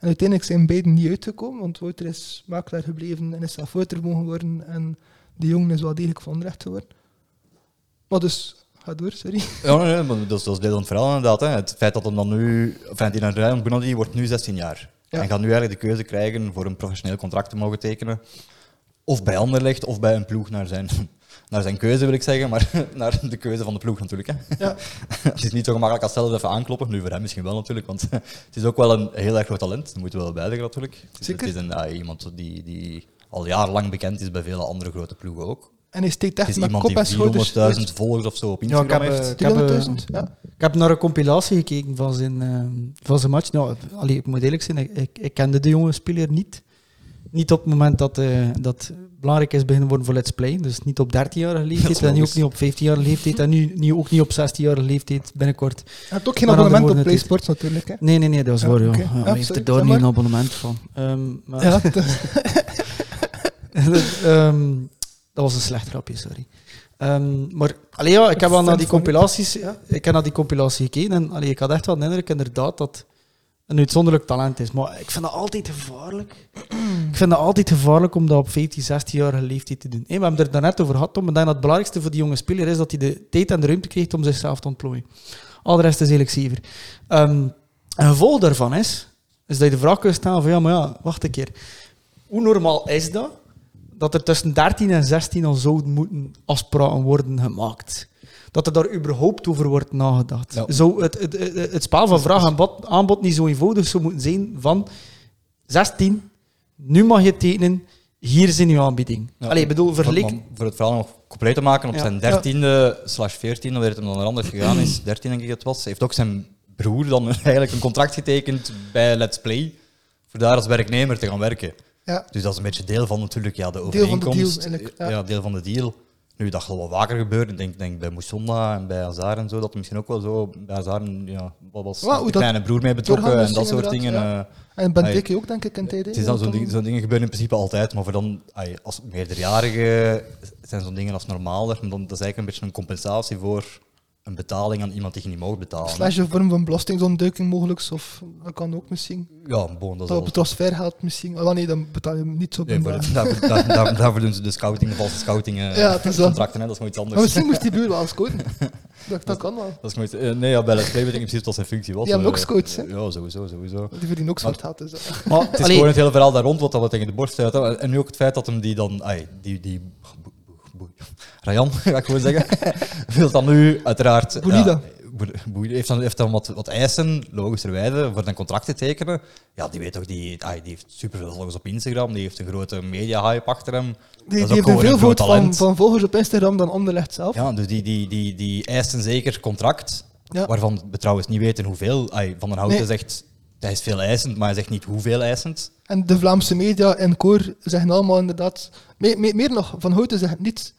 En uiteindelijk zijn beiden niet uitgekomen, want Wouter is makelaar gebleven en is zelf Wouter mogen worden. En die jongen is wel degelijk van recht geworden. Maar dus, ga door, sorry. [laughs] Ja, nee, maar dat is, dat is deel van het verhaal inderdaad. Hè. Het feit dat hem dan nu... Enfin, die Ryan wordt nu 16 jaar. Ja. En gaat nu eigenlijk de keuze krijgen voor een professioneel contract te mogen tekenen. Of bij Anderlecht, of bij een ploeg naar zijn, naar zijn keuze, wil ik zeggen. Maar [laughs] naar de keuze van de ploeg natuurlijk. Hè. Ja, [laughs] Het is niet zo gemakkelijk als zelf even aankloppen. Nu voor hem misschien wel natuurlijk, want [laughs] het is ook wel een heel erg groot talent. Dat moeten we wel bijzeggen natuurlijk. Het is, Zeker. Het is een, ja, iemand die, die al jarenlang bekend is bij vele andere grote ploegen ook. en hij steekt echt iemand kop en die schouders. 400.000 volgers of zo op Ja, ik Instagram heb, eh, heeft. ik heb, eh, 300.000, ja. Ik heb naar een compilatie gekeken van zijn, eh, van zijn match. Nou, allee, ik moet eerlijk zijn, ik, ik, ik kende de jonge speler niet. Niet op het moment dat eh, dat belangrijk is beginnen worden voor Let's Play. Dus niet op 13-jarige leeftijd en nu ook niet op 15-jarige leeftijd. En nu, nu ook niet op 16-jarige leeftijd binnenkort. Hij heeft ook geen Maar abonnement op PlaySports natuurlijk. Hè. Nee, nee, nee, dat is Ja, waar. Ja. oké. Ja, Ja, hij heeft er daar niet een abonnement van. Ehm, maar, Ja, [laughs] dat- Ehm, dat was een slecht grapje, sorry. Ehm, maar allee, ja, ik heb wel naar die compilaties, Ja. ik heb naar die compilatie gekeken en allee, ik had echt wel de indruk inderdaad dat een uitzonderlijk talent is. Maar ik vind dat altijd gevaarlijk. ik vind dat altijd gevaarlijk om dat op 15, 16-jarige leeftijd te doen. We hebben het er daarnet over gehad, Tom. Denk dat het belangrijkste voor die jonge speler is dat hij de tijd en de ruimte krijgt om zichzelf te ontplooien. Al de rest is eigenlijk zever. Ehm, een gevolg daarvan is, is dat je de vraag kunt stellen van ja, maar ja, wacht een keer. Hoe normaal is dat? Dat er tussen 13 en 16 al zouden moeten afspraken worden gemaakt. Dat er daar überhaupt over wordt nagedacht. Ja. Zou het, het, het, het spel van vraag en bod- aanbod niet zo eenvoudig zou moeten zijn van 16, nu mag je tekenen, hier is in uw aanbieding. Ja. Allee, ik bedoel, vergelijk... Om voor het verhaal nog compleet te maken, op Ja. zijn dertiende slash veertiende, waar het hem dan naar anders gegaan is, [clears throat] dertien denk ik het was, heeft ook zijn broer dan [laughs] eigenlijk een contract getekend bij Let's Play, voor daar als werknemer te gaan werken. ja. Dus dat is een beetje deel van natuurlijk ja, de Deel van de overeenkomst. deal, ja. ja. deel van de deal. Nu, dat gaat wel vaker gebeuren. Ik denk, denk bij Moussonda en bij Hazard en zo, dat er misschien ook wel zo bij Hazard ja, wat was de dat kleine broer mee betrokken en dat soort dingen. ja. eh, En Ben Ai. Teke ook, denk ik, in tijden. het is dan zo'n ding, zo'n dingen gebeuren in principe altijd, maar voor dan, als meerderjarige zijn zo'n dingen als normaler. Maar dan, dat is eigenlijk een beetje een compensatie voor een betaling aan iemand die je niet mag betalen. Slash een vorm van belastingontduiking mogelijk, of dat kan ook misschien. Ja, bon, dat is Dat op het transfergeld misschien. Oh nee, dan betaal je hem niet zo Nee, daarvoor, [laughs] daar, daar, daarvoor doen ze de scouting, de valse scouting eh, Ja, het is wel- contracten, hè, dat is nooit iets Maar anders. misschien moest die buur wel scouten. Dat, dat kan wel. Dat is nooit, eh, nee, ja, bij Let's Play weet ik niet precies wat zijn functie was. Die hebben ook scouts, hè? Ja, sowieso, sowieso. Die verdienen ook zwart geld. Dus, dat- Maar, Het is allee, gewoon het hele verhaal daar rond wat dat we tegen de borst hè. En nu ook het feit dat hem die dan... Ai, die, die, boe- boe- boe- Rayan, [laughs] ga ik gewoon zeggen. [laughs] wil dan nu uiteraard... Boelida. Ja, heeft dan, heeft dan wat, wat eisen, logischerwijze, voor een contract te tekenen. Ja, die weet toch, die, ai, die heeft superveel volgers op Instagram, die heeft een grote media-hype achter hem. Die, heeft een veelvoud groot van, van volgers op Instagram dan Anderlecht zelf. Ja, dus die, die, die, die eist een zeker contract, Ja. waarvan we trouwens niet weten hoeveel. Van den Houten Nee. zegt, hij is veel eisend, maar hij zegt niet hoeveel eisend. En de Vlaamse media en koor zeggen allemaal inderdaad... Meer nog, Van Houten zegt niets.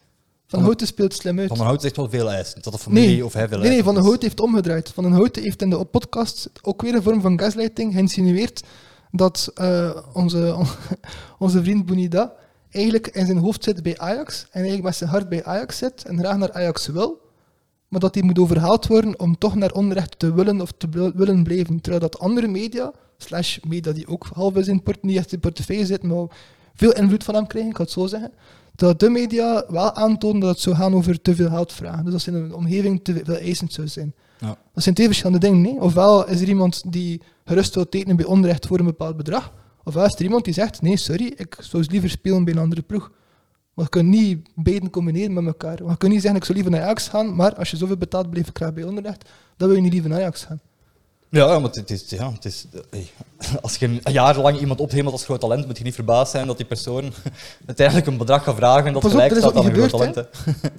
Van Houten speelt slim uit. Van den Houten zegt wel veel eisend. Dat de familie Nee, of hij veel nee, nee, Van den. Houten heeft omgedraaid. Van den Houten heeft in de podcast ook weer een vorm van gaslighting geïnsinueerd dat eh, onze, [laughs] onze vriend Bonida eigenlijk in zijn hoofd zit bij Ajax en eigenlijk met zijn hart bij Ajax zit en graag naar Ajax wil, maar dat hij moet overhaald worden om toch naar onrecht te willen of te wil- willen blijven. Terwijl dat andere media, slash media die ook half in zijn niet echt in portefeuille zitten, maar veel invloed van hem krijgen, ik ga het zo zeggen, dat de media wel aantonen dat het zou gaan over te veel geld vragen. Dus als in een omgeving te veel eisend zou zijn. Ja. Dat zijn twee verschillende dingen. Nee? Ofwel is er iemand die gerust wil tekenen bij onrecht voor een bepaald bedrag, ofwel is er iemand die zegt, nee, sorry, ik zou liever spelen bij een andere ploeg. Maar je kunt niet beiden combineren met elkaar. Want je kunt niet zeggen, ik zou liever naar Ajax gaan, maar als je zoveel betaalt, blijf ik graag bij onderrecht, dan wil je niet liever naar Ajax gaan. Ja, maar het is, ja, het is, als je een jaar lang iemand ophemelt als groot talent, moet je niet verbaasd zijn dat die persoon [laughs] uiteindelijk een bedrag gaat vragen dat op, gelijk staat aan een groot talent. Dat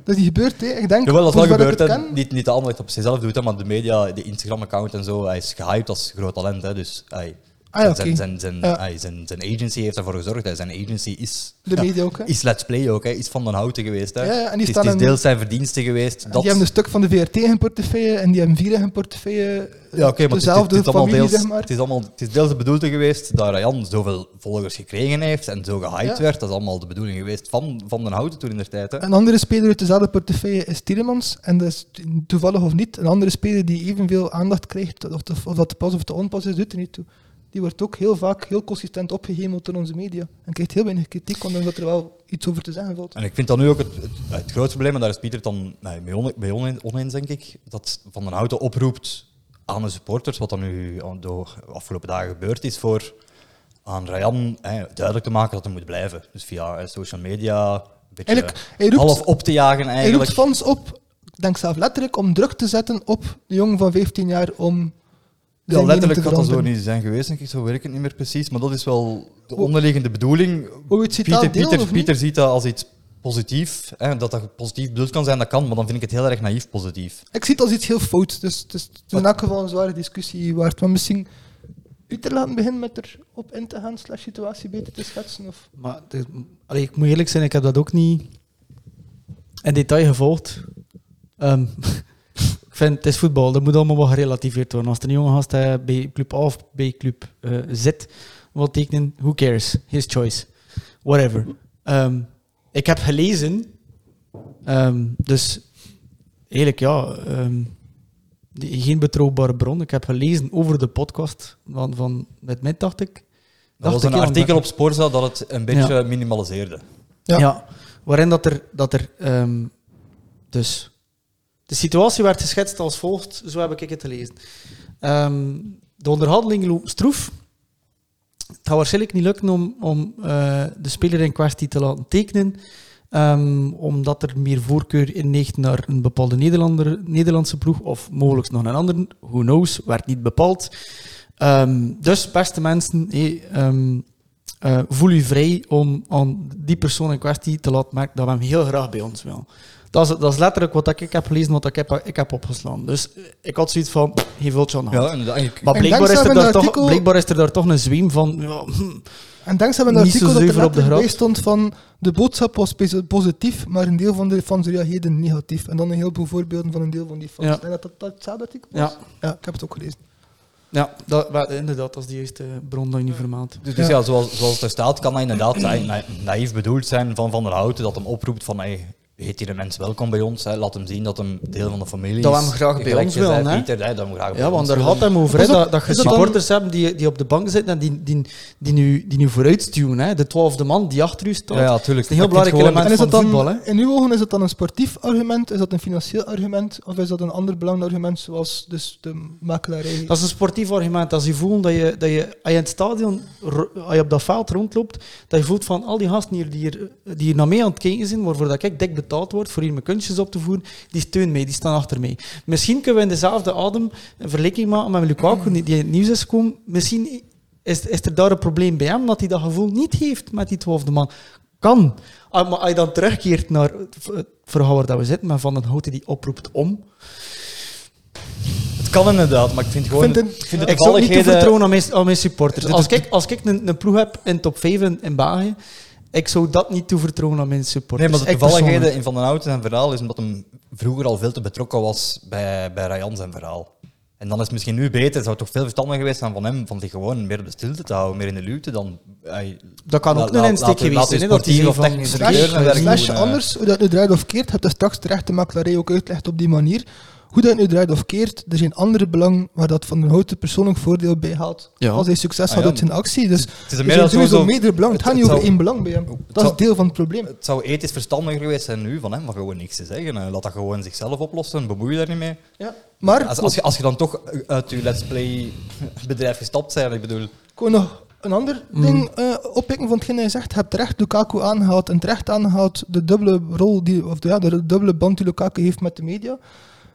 is niet gebeurd, hè. Ik denk, Jawel, dat is wel gebeurd. ken, Niet, niet de Anderlecht op zichzelf doet, hè, maar de media, de Instagram-account en zo, hij is gehyped als groot talent. Hè, dus hij, Ah, zijn, zijn, zijn, Ja. hij- zijn, zijn agency heeft ervoor gezorgd. Hè. Zijn agency is, De media ook, hè. [laughs] is Let's Play ook, hè. is van den Houten geweest. Hè. Ja, ja, en die het is, staan het is deels zijn verdiensten geweest. Dat, Die hebben een stuk van de VRT in portefeuille en die hebben vier in hun portefeuille. Ja, oké, maar het is, het, dezelfde is allemaal familie, deels, zeg maar. het, is allemaal, het is deels de bedoeling geweest dat Ryan zoveel volgers gekregen heeft en zo gehyped Ja. werd. Dat is allemaal de bedoeling geweest van, van den Houten toen in der tijd. Hè. Een andere speler uit dezelfde portefeuille is Tielemans. En dat is toevallig of niet, een andere speler die evenveel aandacht krijgt, of, of, of dat te pas of te onpas is, doet er niet toe. Die wordt ook heel vaak heel consistent opgehemeld door onze media. En krijgt heel weinig kritiek, ondanks dat er wel iets over te zeggen valt. En ik vind dat nu ook het, het, het grootste probleem, en daar is Pieter het dan nee, mee, on, mee oneens, oneens, denk ik, dat Van den Houten oproept aan de supporters, wat dan nu aan de afgelopen dagen gebeurd is, voor aan Ryan hè, duidelijk te maken dat hij moet blijven. Dus via eh, social media, een beetje hij roept, half op te jagen hij eigenlijk. roept fans op, denk zelf letterlijk, om druk te zetten op de jongen van 15 jaar om Ja, letterlijk gaat dat zo niet zijn geweest, denk ik. Zo werkt het niet meer precies. Maar dat is wel de onderliggende bedoeling. Het citaat Pieter, ziet dat als iets positief. Hè, dat dat positief bedoeld kan zijn, dat kan. Maar dan vind ik het heel erg naïef positief. Ik zie het als iets heel fout. Dus het is in elk geval een zware discussie waard. Maar misschien Pieter laten beginnen met erop in te gaan, slash situatie beter te schetsen. Of... Maar de- allee, ik moet eerlijk zijn, ik heb dat ook niet in detail gevolgd. Ehm, ik vind, het is voetbal, dat moet allemaal wel gerelativeerd worden. Als er een jonge gast eh, bij club A of bij club eh, Z wil tekenen, who cares? His choice. Whatever. Ehm, ik heb gelezen, ehm, dus eigenlijk ja, ehm, die- geen betrouwbare bron. Ik heb gelezen over de podcast van, van met mij, dacht ik. Dat was ik een artikel op Sporza dat het een beetje minimaliseerde. Ja. Ja. waarin dat er, dat er ehm, dus de situatie werd geschetst als volgt, zo heb ik het gelezen. Ehm, de onderhandelingen lopen stroef. Het gaat waarschijnlijk niet lukken om, om eh, de speler in kwestie te laten tekenen, ehm, omdat er meer voorkeur inneegt naar een bepaalde Nederlander, Nederlandse ploeg, of mogelijk nog een andere, who knows, werd niet bepaald. Ehm, dus, beste mensen, eh, voel u vrij om aan die persoon in kwestie te laten merken dat we hem heel graag bij ons willen. Dat is, dat is letterlijk wat ik heb gelezen, wat ik heb, ik heb opgeslaan. Dus eh, ik had zoiets van, vultje aan de hand. Ja, Maar blijkbaar is, er daar toch, blijkbaar is er daar toch een zweem van... Ja, hm, En dankzij zo artikel dat er op de bij stond van de boodschap was pos- positief, maar een deel van de fans reageerden negatief. En dan een heleboel voorbeelden van een deel van die fans. Ja. En dat dat, dat hetzelfde artikel was? ja, Ja, ik heb het ook gelezen. ja dat, inderdaad, dat is de juiste bron dat je niet vermaalt. Dus, dus ja, Ja. zoals, zoals het er staat, kan dat inderdaad na- na- naïef bedoeld zijn van Van der Houten, dat hem oproept van hey, heet hier een mens welkom bij ons. Hè. Laat hem zien dat hem deel van de familie is. Dat we hem graag bij ons willen, hè. Pieter, hè, dat we hem graag bij Ja, want daar gaat hem over, hè, dat- je supporters hebt die, die op de bank zitten en die, die, die, nu, die nu vooruitstuwen. Hè. De twaalfde man die achter u staat. Ja, ja, tuurlijk. Dat is een heel belangrijk element En is van dat dan, voetbal. Hè. in uw ogen, is dat dan een sportief argument? Is dat een financieel argument? Of is dat een ander belangrijk argument, zoals dus de makelaarij? Dat is een sportief argument. Als je voelt dat je, dat je, als je in het stadion, als je op dat veld rondloopt, dat je voelt van al die gasten hier die, hier, die hier naar mij aan het kijken zijn, waarvoor dat ik dik betaald word voor hier mijn kunstjes op te voeren, die steunen mij, die staan achter mij. Misschien kunnen we in dezelfde adem een vergelijking maken met Lukaku, die die in het nieuws is gekomen. Misschien is, is er daar een probleem bij hem, dat hij dat gevoel niet heeft met die twaalfde man. Kan. Ah, Maar als je dan terugkeert naar het verhaal waar dat we zitten, met Van den Houten die oproept om, Het kan inderdaad, maar ik vind gewoon... vind ik vind de ik zou niet te vertrouwen aan mijn, aan mijn supporters. Als ik, als ik een, een ploeg heb in top 5 in, in België, ik zou dat niet toevertrouwen aan mijn supporters. Nee, maar de toevalligheden in Van den Houten zijn verhaal is omdat hem vroeger al veel te betrokken was bij, bij Rayan zijn verhaal. En dan is het misschien nu beter, het zou toch veel verstandiger geweest zijn van hem, van zich gewoon meer op de stilte te houden, meer in de luwte dan... hij- Dat kan ook een insteek geweest zijn. Dat hij of technisch Slash, slash eh. anders, hoe dat nu draait of keert, heb je straks terecht de makelaarij ook uitlegt op die manier. Hoe dat nu draait of keert, er zijn andere belangen waar dat van een houten persoonlijk voordeel bij haalt. Ja. Als hij succes Ah, had ja. uit zijn actie. Dus Het is er zijn sowieso meerdere belangen. Het het- gaat niet het over zou- één belang bij hem. Dat is deel van het probleem. Het zou ethisch verstandiger geweest zijn nu van hem, van gewoon niks te zeggen. Eh, Laat dat gewoon zichzelf oplossen, bemoei je daar niet mee. Maar Als, als, je, als je dan toch uit je let's play bedrijf gestapt bent, ik bedoel... Ik wil nog een ander Mm. ding eh, oppikken van hetgeen hij zegt. Je hebt terecht Lukaku aangehaald en terecht aangehaald de dubbele rol, die, of de, ja, de dubbele band die Lukaku heeft met de media.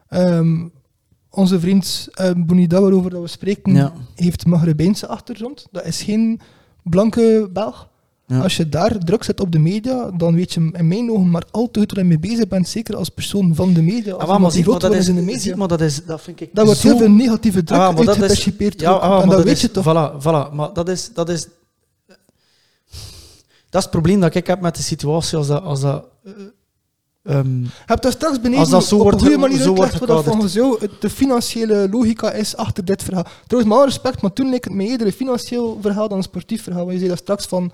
Ehm, onze vriend uh, Bonida, waarover dat we spreken, Ja. heeft Maghrebijnse achtergrond. Dat is geen blanke Belg. Ja. Als je daar druk zet op de media, dan weet je in mijn ogen maar al te goed waar je mee bezig bent, zeker als persoon van de media. Als Ah, maar, zie, maar dat is, in de media. zie, maar dat is... Dat vind ik Daar wordt zo- heel veel negatieve druk Ah, maar dat is-. Ja, ah, maar en dat dat weet is, je toch. Voilà, voilà. Maar dat is, dat is... Dat is het probleem dat ik heb met de situatie als dat... Als dat eh, ehm, Je hebt daar straks beneden Als dat zo op wordt een goede manier zo uitgelegd wat dat volgens jou het- de financiële logica is achter dit verhaal. Trouwens, met alle respect, maar toen leek het me eerder een financieel verhaal dan een sportief verhaal. Want je zei dat straks van,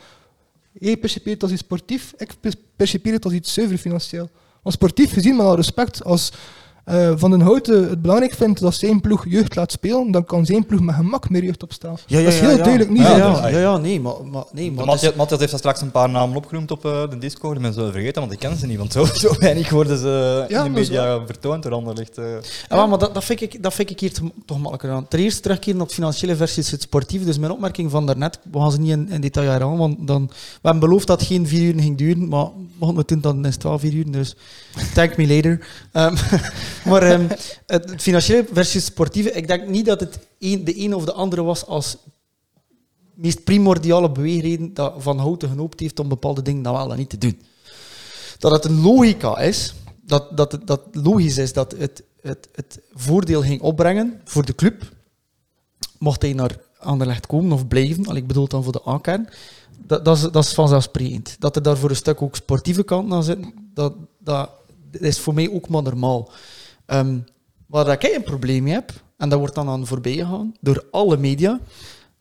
jij percipeert het als iets sportief, ik per- percipeer het als iets zuiver financieel. Want sportief gezien, met alle respect, als eh, Van den Houten het belangrijk vindt dat zijn ploeg jeugd laat spelen, dan kan zijn ploeg met gemak meer jeugd opstaan. ja, ja, dat is ja, heel ja. duidelijk niet ja, ja, ja, ja, nee, maar... maar, nee, maar Matthias, Matthias heeft daar straks een paar namen opgenoemd op eh, de Discord. Ben zo vergeten, want ik ken ze niet. Want zo, [laughs] zo weinig worden ze Ja, in de media vertoond door Anderlecht. eh. Ja, maar- maar dat, dat, vind ik, dat vind ik hier te- toch makkelijker aan. Ten eerste terugkeren op het financiële versus het sportieve. Dus mijn opmerking van daarnet, we gaan ze niet in, in detail herhalen, want dan, we hebben beloofd dat het geen vier uur ging duren, maar mochten we doen, dan is het wel vier uur, dus thank me later. Ehm, [laughs] maar ehm, het, financiële versus sportieve, ik denk niet dat het de een of de andere was als meest primordiale beweegreden dat Van Houten genoopt heeft om bepaalde dingen dan wel en niet te doen. Dat het een logica is, dat, dat, dat logisch is dat het, het, het voordeel ging opbrengen voor de club, mocht hij naar Anderlecht komen of blijven, al ik bedoel dan voor de A-kern, dat, dat, is, dat is vanzelfsprekend. Dat er daar voor een stuk ook sportieve kant aan zit, dat, dat is voor mij ook maar normaal. Ehm, waar dat ik een probleem mee heb, en dat wordt dan aan voorbij gegaan door alle media,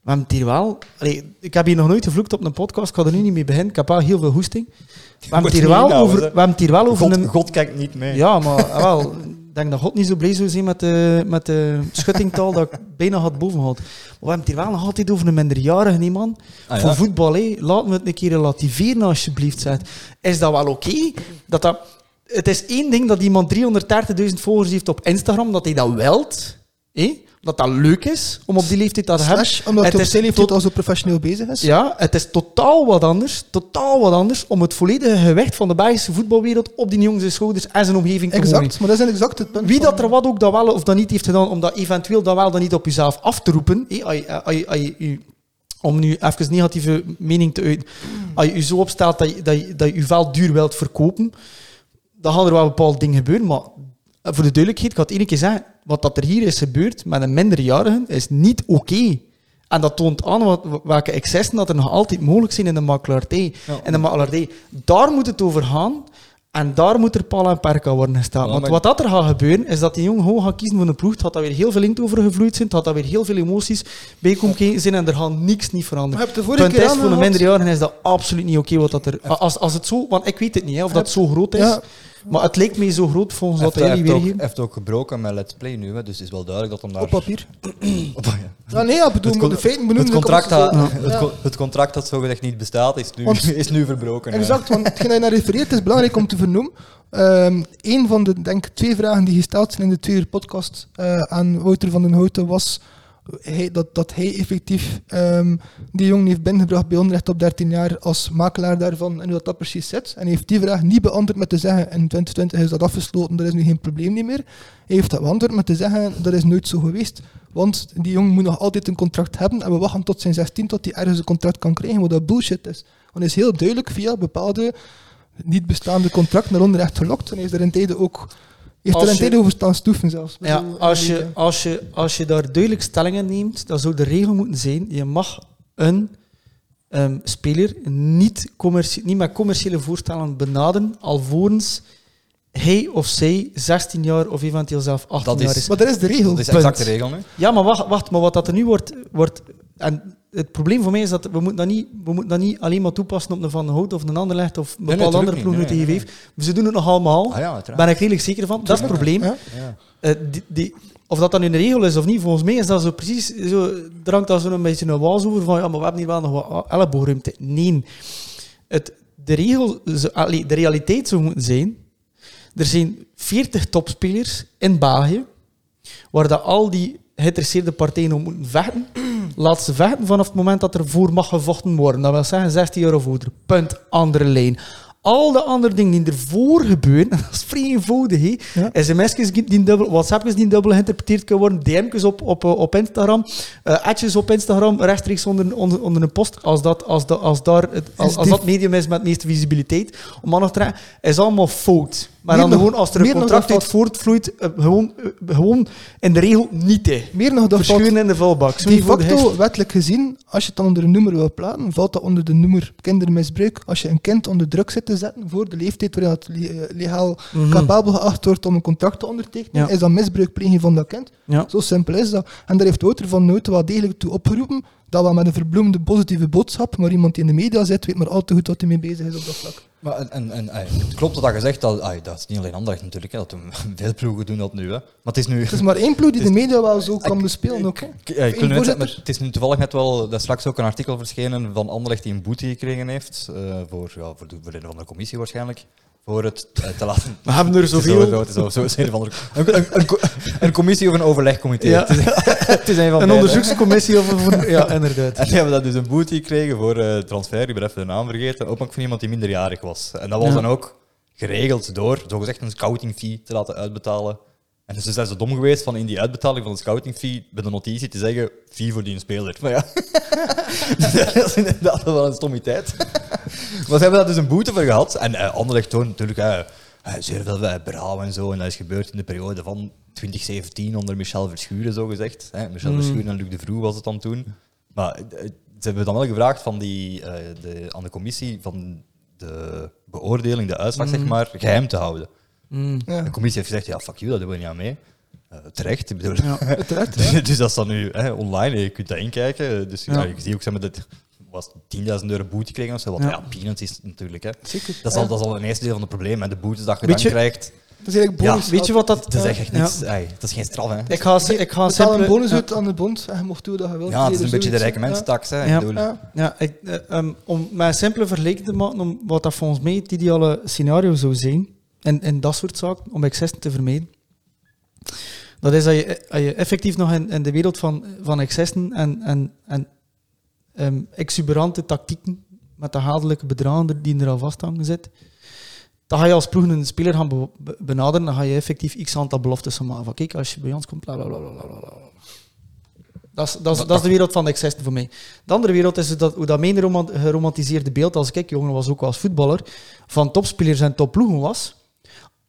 we hebben het hier wel... allee, ik heb hier nog nooit gevloekt op een podcast, ik ga er nu niet mee beginnen, ik heb wel heel veel hoesting. [laughs] We hebben het hier wel over, hè. we hebben het hier wel over God, een... God kijkt niet mee. Ja, maar [laughs] wel, ik denk dat God niet zo blij zou zijn met de, met de schuttingtaal dat ik bijna had boven had. Maar we hebben het hier wel nog altijd over een minderjarige, man. Ah, ja. Voor voetbal, hé. laat me het een keer relativeren alsjeblieft. Zeg. Is dat wel oké? Dat dat... Het is één ding dat iemand 330.000 volgers heeft op Instagram, dat hij dat wilt. hé? Dat dat leuk is om op die leeftijd dat te hebben. Omdat Het hij op zijn leeftijd al zo professioneel bezig is. Ja, het is totaal wat anders, totaal wat anders om het volledige gewicht van de Belgische voetbalwereld op die jongens schouders en zijn omgeving te gooien. Exact, maar dat is exact het punt. Wie dat er wat ook dat wel of dat niet heeft gedaan, om dat eventueel dat wel dan niet op jezelf af te roepen, hé, om nu even negatieve mening te uiten, als je je zo opstelt dat je, dat je, dat je duur wilt verkopen, dan gaan er wel bepaalde dingen gebeuren, maar eh, voor de duidelijkheid, ik ga het één keer zeggen, wat dat er hier is gebeurd met een minderjarige is niet oké. En dat toont aan wat, welke excessen dat er nog altijd mogelijk zijn in de makelaardij. Ja. En de makelaardij, daar moet het over gaan. En daar moet er pal en perk aan worden gesteld. Ja, Want maar- wat dat er gaat gebeuren, is dat die jongen gewoon gaat kiezen voor een ploeg. Het gaat daar weer heel veel inkt over gevloeid zijn. Het gaat daar weer heel veel emoties bij komen kijken zijn. En er gaat niks niet Maar veranderen. de Het vorige punt is, voor een aangehaald- minderjarige is dat absoluut niet oké wat dat er... Als, als het zo... Want ik weet het niet, hè, of dat zo groot is. Ja, Maar het lijkt mij zo groot volgens wat hij heeft ook, heeft ook gebroken met Let's Play nu, hè, dus het is wel duidelijk dat hem daar... Op papier. [clears throat] Op- ja. Ja, nee, ja, bedoel, Het de feiten benoemen... Het contract, dat, Ja. het, co- het contract dat zogezegd niet bestaat, is nu, Want- is nu verbroken. Exact, want hetgeen dat je naar refereert is belangrijk om te vernoemen. Ehm een van de denk, twee vragen die gesteld zijn in de twee uur podcast eh, aan Wouter van den Houten was hij, dat, dat hij effectief ehm, die jongen heeft binnengebracht bij onrecht op 13 jaar als makelaar daarvan en hoe dat, dat precies zit. En hij heeft die vraag niet beantwoord met te zeggen in 2020 is dat afgesloten, dat is nu geen probleem meer. Hij heeft dat beantwoord met te zeggen dat is nooit zo geweest, want die jongen moet nog altijd een contract hebben en we wachten tot zijn 16 tot hij ergens een contract kan krijgen, wat dat bullshit is. Want is heel duidelijk via bepaalde niet bestaande contracten naar onrecht gelokt en hij is er in tijden ook heeft Als er je- over staan stoeven zelfs. Ja, bedoel, als je, als, je, als je daar duidelijk stellingen neemt, dan zou de regel moeten zijn: je mag een ehm, speler niet, commercie- niet met commerciële voorstellen benaderen, alvorens hij of zij 16 jaar of eventueel zelf 18 Dat is- jaar is. Maar dat is de regel. Dat is exact de regel nu. Ja, maar wacht, wacht maar wat dat er nu wordt, wordt en het probleem voor mij is dat we moeten dat niet, we moeten dat niet alleen maar toepassen op een Van Hout of een Anderlecht of een bepaalde andere ploeg uit niet. de. Ze doen het nog allemaal. Ah ja, ben ik redelijk zeker van. Dat is het probleem. Ja. Eh, die, die, of dat dan nu een regel is of niet, volgens mij is dat zo precies, zo, er hangt daar zo'n beetje een waas over van, ja, maar we hebben hier wel nog wat elleboogruimte. Nee. Het, de, regel, zo- allee, de realiteit zou moeten zijn, er zijn 40 topspelers in België, waar dat al die geïnteresseerde partijen om moeten vechten. [clears throat] Laat ze vechten vanaf het moment dat er voor mag gevochten worden. Dat wil zeggen 16 euro ouder. Punt. Andere lijn. Al de andere dingen die ervoor gebeuren, [laughs] dat is vrij eenvoudig. hè. Ja. SMS'jes die dubbel, WhatsApp's die dubbel geïnterpreteerd kunnen worden, DM'tjes op, op, eh, op Instagram, eh adjes op Instagram, rechtstreeks onder, onder, onder een post, als dat, als dat, als daar het, als, als dat medium is met de meeste visibiliteit, om aan te trekken, is allemaal fout. Maar Meer dan nog- gewoon, als er een contract dat uit voortvloeit, eh, gewoon, eh, gewoon in de regel niet, hè. Meer nog, dat Verschuren in de vuilbak. Zo de facto, wettelijk gezien, als je het dan onder een nummer wil plaatsen, valt dat onder de nummer kindermisbruik. Als je een kind onder druk zit te zetten voor de leeftijd waarin het le- eh, legaal Mhm. capabel geacht wordt om een contract te ondertekenen, Ja. is dat misbruik plegen van dat kind. Ja. Zo simpel is dat. En daar heeft Wouter van Noten wel degelijk toe opgeroepen, dat wel met een verbloemde positieve boodschap, maar iemand die in de media zit, weet maar al te goed wat hij mee bezig is op dat vlak. Maar en, en, het klopt wat je zegt, dat, dat is niet alleen Anderlecht natuurlijk, hè, dat [laughs] veel ploegen doen dat nu. Hè. Maar het is nu... Het is maar één ploeg die de media wel zo kan bespelen ook. hè. Ik, ik net maar het is nu toevallig net wel, dat straks ook een artikel verschenen van Anderlecht die een boete gekregen heeft, eh, voor, ja, voor, de, voor de commissie waarschijnlijk, voor het eh, te laten... We hebben er zoveel. Zo, zo, zo, is een, een, een, een, co- een commissie of een overlegcomité. Ja. Het, is, [laughs] een van Een onderzoekscommissie of een... [laughs] Ja, inderdaad. En die hebben dat dus een boete gekregen voor eh, transfer, ik ben even de naam vergeten, ook van iemand die minderjarig was. En dat was Ja. dan ook geregeld door zogezegd een scouting fee te laten uitbetalen. En dus zijn ze dom geweest van in die uitbetaling van de scouting fee bij de notitie te zeggen fee voor die speler. Maar ja, [laughs] dat is inderdaad wel een stommiteit. [laughs] maar ze hebben daar dus een boete voor gehad. En uh, Anderlecht toont natuurlijk eh, eh, zeer veel uh, en zo. En dat is gebeurd in de periode van 2017 onder Michel Verschuren, zo gezegd. Hè. Michel Mm. Verschuren en Luc de Vroe was het dan toen. Maar ze hebben dan wel gevraagd van die, de, aan de commissie van de beoordeling, de uitslag, zeg maar, geheim te houden. Mm. Ja, De commissie heeft gezegd, ja, fuck you, dat doen we niet aan mee. Eh, terecht, ik bedoel. Ja. [laughs] uiteraard. dus, dus dat is dan nu hè, online, je kunt dat inkijken. Dus ja. Ja. je ziet ook, zeg maar, dat was 10.000 euro boete kregen of zo, wat Ja. ja, peanuts is natuurlijk. Hè. Zeker. Dat is, al, dat is al een eerste deel van het probleem. En de boetes dat je Weet dan je- krijgt, Dat is eigenlijk Ja, bonus. Weet je wat dat... dat is echt Ja. niks. ey, dat is geen straf, hè. Ik ga, ik ga Betaal een simpele- bonus ja. uit aan de bond en je mocht doen dat je wilt. Ja, het is een beetje de rijke mensentax, hè. Ja. Ik bedoel, Ja. Ja, ik, eh, ehm, om een simpele vergelijking te maken, om wat dat volgens mij het ideale scenario zou zijn, en, en dat soort zaken, om excessen te vermijden, dat is dat je, dat je effectief nog in, in de wereld van, van excessen en, en, en ehm, exuberante tactieken met de hadelijke bedragen die er al vasthangen zit, dan ga je als ploeg speler gaan be- be- benaderen, dan ga je effectief x aantal beloftes gaan maken. Van kijk, als je bij ons komt, bla bla bla bla. Dat is, dat, is, dat is de wereld van excessen voor mij. De andere wereld is dat, hoe dat mijn roman- geromantiseerde beeld, als ik jongen was ook als voetballer, van topspelers en topploegen was.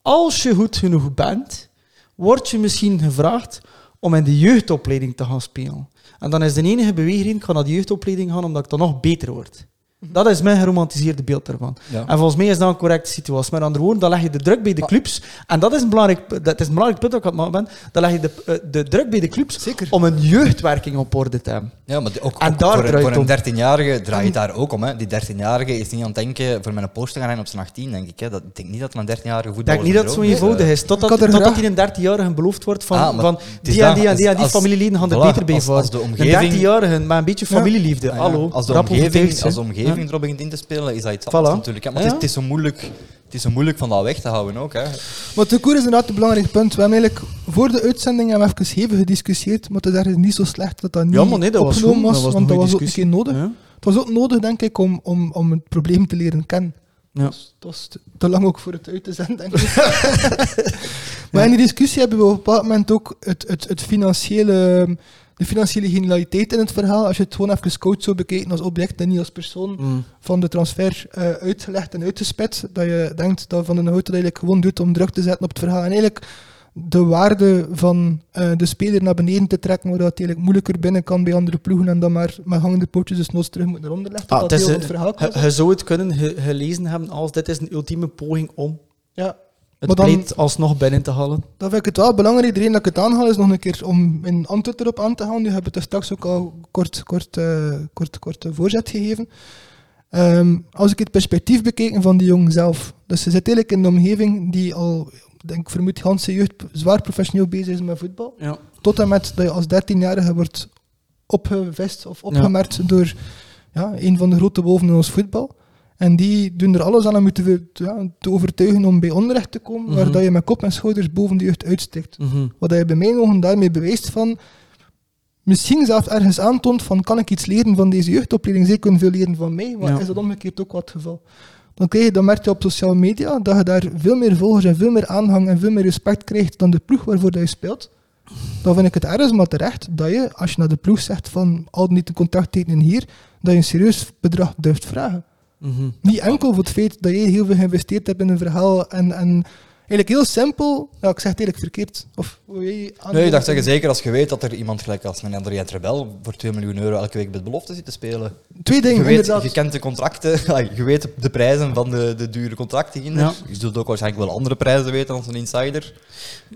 Als je goed genoeg bent, word je misschien gevraagd om in de jeugdopleiding te gaan spelen. En dan is de enige beweging, ik naar de jeugdopleiding gaan omdat ik dan nog beter word. Dat is mijn geromantiseerde beeld daarvan. Ja. En volgens mij is dat een correcte situatie. Met andere woorden, dan leg je de druk bij de Ah. clubs. En dat is een belangrijk, dat is een belangrijk punt dat ik aan het maken ben. Dan leg je de, eh, de druk bij de clubs Zeker. om een jeugdwerking op orde te hebben. Ja, maar ook, En ook daar voor, voor een om. 13-jarige draait het daar ook om. Hè. Die 13-jarige is niet aan het denken voor mijn post te gaan rijden op zijn 18, denk ik. Hè. Dat, ik denk niet dat een 13-jarige Ik voetballer denk niet dat het zo eenvoudig is. is. Totdat, Ik had totdat graag- hij een 13-jarige beloofd wordt van, Ah, maar van die, en dat, die en die en die als- familieleden gaan er beter bij voor. als de Een omgeving- 13-jarige met een beetje familieliefde. Ah, ja. Hallo, Als de omgeving, omgeving Ja. erop begint in te spelen, is dat iets Voilà. anders natuurlijk. hè. Maar Ja. het, is, het, is zo moeilijk, het is zo moeilijk van dat weg te houden ook. Hè. Maar de koer is inderdaad een belangrijk punt. We hebben eigenlijk voor de uitzending hebben we even hevig gediscussieerd, maar het is eigenlijk niet zo slecht dat dat niet Ja, maar nee, dat was opgenomen was, Dat was want dat was ook een keer nodig. Ja. Het was ook nodig, denk ik, om, om, om het probleem te leren kennen. Ja. Het was te, te lang ook voor het uit te zenden, denk ik. [laughs] maar in die discussie hebben we op een bepaald moment ook het, het, het financiële, de financiële genialiteit in het verhaal. Als je het gewoon even coach zou bekijken als object en niet als persoon Mm. van de transfer eh, uitgelegd en uitgespit. Dat je denkt dat Van den Hout dat eigenlijk gewoon doet om druk te zetten op het verhaal. En eigenlijk de waarde van eh, de speler naar beneden te trekken, waardoor het eigenlijk moeilijker binnen kan bij andere ploegen en dan maar met hangende pootjes dus noods terug moet naar onder leggen. Ah, dat het is deel van een- het verhaal Je, zou het kunnen ge- gelezen hebben als dit is een ultieme poging om Ja. Het dan- breed alsnog binnen te halen. Dan vind ik het wel belangrijk, de reden dat ik het aanhaal is nog een keer om in antwoord erop aan te gaan. Nu hebben we het straks ook al kort, kort, eh, kort, kort eh, voorzet gegeven. Ehm, als ik het perspectief bekeken van die jongen zelf. Dus ze zit eigenlijk in een omgeving die al, denk ik, vermoed, Hanse jeugd zwaar professioneel bezig is met voetbal. Ja. Tot en met dat je als 13-jarige wordt opgevist of opgemerkt door ja, een van de grote wolven in ons voetbal. En die doen er alles aan om je te, ja, te overtuigen om bij onrecht te komen, Mhm. waar dat je met kop en schouders boven de jeugd uitstikt. Mhm. Wat je bij mijn ogen daarmee bewijst van, misschien zelfs ergens aantoont van, kan ik iets leren van deze jeugdopleiding? Zij kunnen veel leren van mij, maar Ja. is dat omgekeerd ook wat het geval? Dan, krijg je, dan merk je op sociale media dat je daar veel meer volgers en veel meer aanhang en veel meer respect krijgt dan de ploeg waarvoor dat je speelt. Dan vind ik het ergens maar terecht dat je, als je naar de ploeg zegt van al niet een contract tekenen hier, dat je een serieus bedrag durft vragen. Mhm. Niet enkel voor het feit dat jij heel veel geïnvesteerd hebt in een verhaal en, en eigenlijk heel simpel, ja, ik zeg het eigenlijk verkeerd. Of, Nee, dacht zeggen, zeker als je weet dat er iemand gelijk als een André Rebel voor 2 miljoen euro elke week met belofte zit te spelen. Twee dingen, je, weet, inderdaad. je kent de contracten, [laughs] je weet de prijzen van de, de dure contracten. in. Ja. Je zult ook waarschijnlijk wel andere prijzen weten als een insider.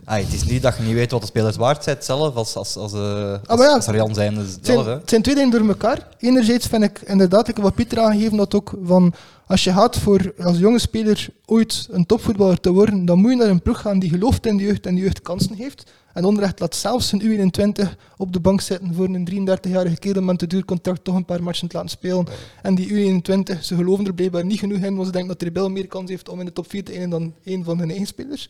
Ah, het is niet dat je niet weet wat de spelers waard zijn zelf, als, als, als, eh, als, Ah, ja. als Arjan zijn Het zelf. zijn, Hè. het zijn twee dingen door elkaar. Enerzijds vind ik inderdaad, ik heb wat Pieter aangegeven, dat ook van als je gaat voor als jonge speler ooit een topvoetballer te worden, dan moet je naar een ploeg gaan die gelooft in de jeugd en de jeugd kansen heeft. En onrecht laat zelfs een U21 op de bank zitten voor een 33-jarige kerel met een duur contract toch een paar matchen te laten spelen. En die U21, ze geloven er blijkbaar niet genoeg in, want ze denken dat Rebel meer kans heeft om in de top 4 te eindigen dan een van hun eigen spelers.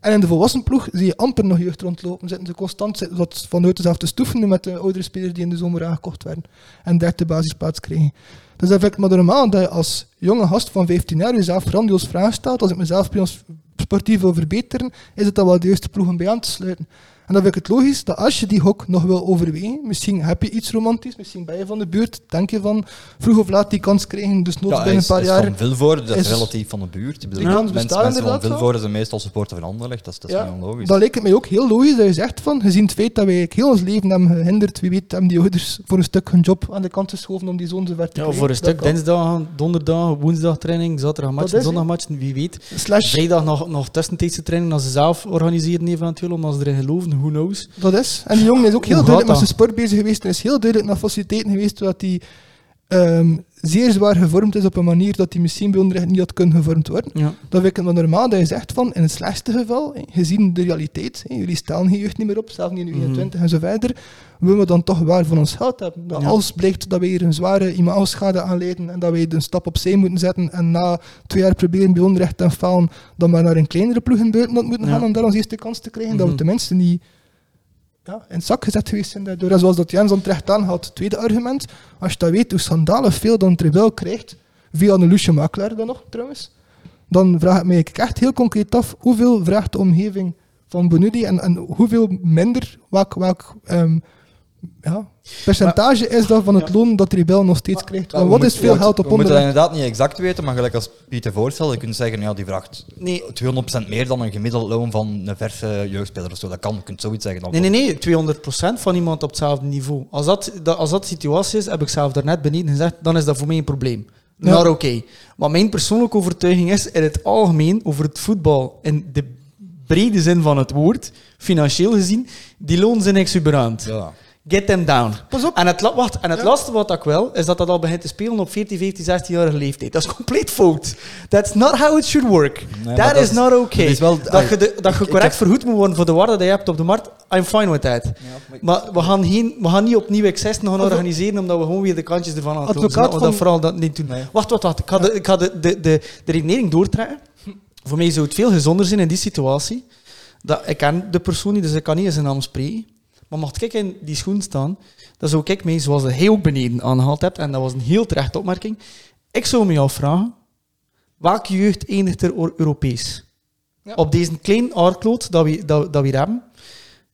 En in de volwassen ploeg zie je amper nog jeugd rondlopen. Zitten ze constant wat vanuit zelf te stoeven met de oudere spelers die in de zomer aangekocht werden. En daar de basisplaats krijgen. Dus dat vind ik maar normaal dat je als jonge gast van 15 jaar jezelf grandioos vragen stelt. Als ik mezelf sportief wil verbeteren, is het dan wel de juiste ploeg om bij aan te sluiten. En dan vind ik het logisch dat als je die hok nog wil overwegen, misschien heb je iets romantisch, misschien ben je van de buurt, denk je van vroeg of laat die kans krijgen, dus nooit Ja, binnen hij een paar is, jaar. is van Vilvoorde, dat is, relatief van de buurt. Ik bedoel, Die kans mensen, van. Vilvoorde zijn meestal supporter van Anderlecht, dat is, dat is Ja, niet onlogisch. Dan lijkt het mij ook heel logisch dat je zegt van, gezien het feit dat wij eigenlijk heel ons leven hebben gehinderd, wie weet hebben die ouders voor een stuk hun job aan de kant geschoven om die zoon zo ver te Ja, krijgen. voor een Dat stuk dinsdag, donderdag, woensdag training, zaterdag matchen, zondag matchen, wie weet. Slash, Vrijdag nog, nog tussentijdse training als ze zelf organiseren eventueel, omdat ze erin geloven, who knows. dat is. En die jongen is ook heel duidelijk met zijn sport bezig geweest en is heel duidelijk naar faciliteiten geweest hij ehm, zeer zwaar gevormd is op een manier dat hij misschien bij onderricht niet had kunnen gevormd worden. Ja. Dan vind ik het normaal dat je zegt van, in het slechtste geval, gezien de realiteit, jullie stellen geen jeugd niet meer op, zelfs niet in. 21 en zo verder, willen we dan toch waar van ons geld hebben. Dat Ja. Als blijkt dat we hier een zware imagoschade aanleiden en dat wij een stap opzij moeten zetten en na twee jaar proberen bij onrecht en falen, dan maar naar een kleinere ploeg in buitenland moeten Ja. gaan om daar onze eerste kans te krijgen, dat we Mhm. tenminste niet ja, in het zak gezet geweest zijn daardoor. Zoals dat Jens dan terecht aanhaalt, tweede argument, als je dat weet hoe schandalig veel dan Trebel krijgt, via een Lucia Makelaar dan nog trouwens, dan vraag ik mij echt heel concreet af, hoeveel vraagt de omgeving van Bonudi en, en hoeveel minder, welk, welk ehm, ja, percentage is dat van het loon dat Rebel nog steeds krijgt. Want we wat is moeten- veel geld op We moeten dat inderdaad niet exact weten, maar gelijk als Pieter voorstelt, je kunt zeggen, ja, die vraagt Nee, 200% meer dan een gemiddeld loon van een verse jeugdspeler of zo. Dat kan, je kunt zoiets zeggen. Dan nee, nee, nee, 200% van iemand op hetzelfde niveau. Als dat, dat, als dat de situatie is, heb ik zelf daarnet beneden gezegd, dan is dat voor mij een probleem. Ja. Nou, oké. Maar mijn persoonlijke overtuiging is, in het algemeen, over het voetbal, in de brede zin van het woord, financieel gezien, die loons zijn exuberant. Ja. Get them down. Pas op. En het, wacht, en het Ja. laatste wat ik wil, is dat dat al begint te spelen op 14, 15, 16-jarige leeftijd. Dat is compleet fout. That's not how it should work. Nee, that is is- not okay. dat is wel- dat je, de- dat je correct heb- vergoed moet worden voor de waarde die je hebt op de markt, I'm fine with that. Maar we gaan, geen, we gaan niet opnieuw excessen gaan organiseren, omdat we gewoon weer de kantjes ervan aan het doen zijn. Dat vooral dat niet doen. Nee. Wacht, wacht, wacht. Ik ga, de, ik ga de, de, de, de redenering doortrekken. Voor mij zou het veel gezonder zijn in die situatie. Dat, ik ken de persoon niet, dus ik kan niet in zijn naam spreken. Maar mocht ik in die schoen staan, dan zou ik mij, zoals hij ook beneden aangehaald hebt, en dat was een heel terechte opmerking, ik zou me afvragen, welke jeugd eindigt er Europees? Ja. Op deze klein aardkloot dat we, dat, dat we hier hebben,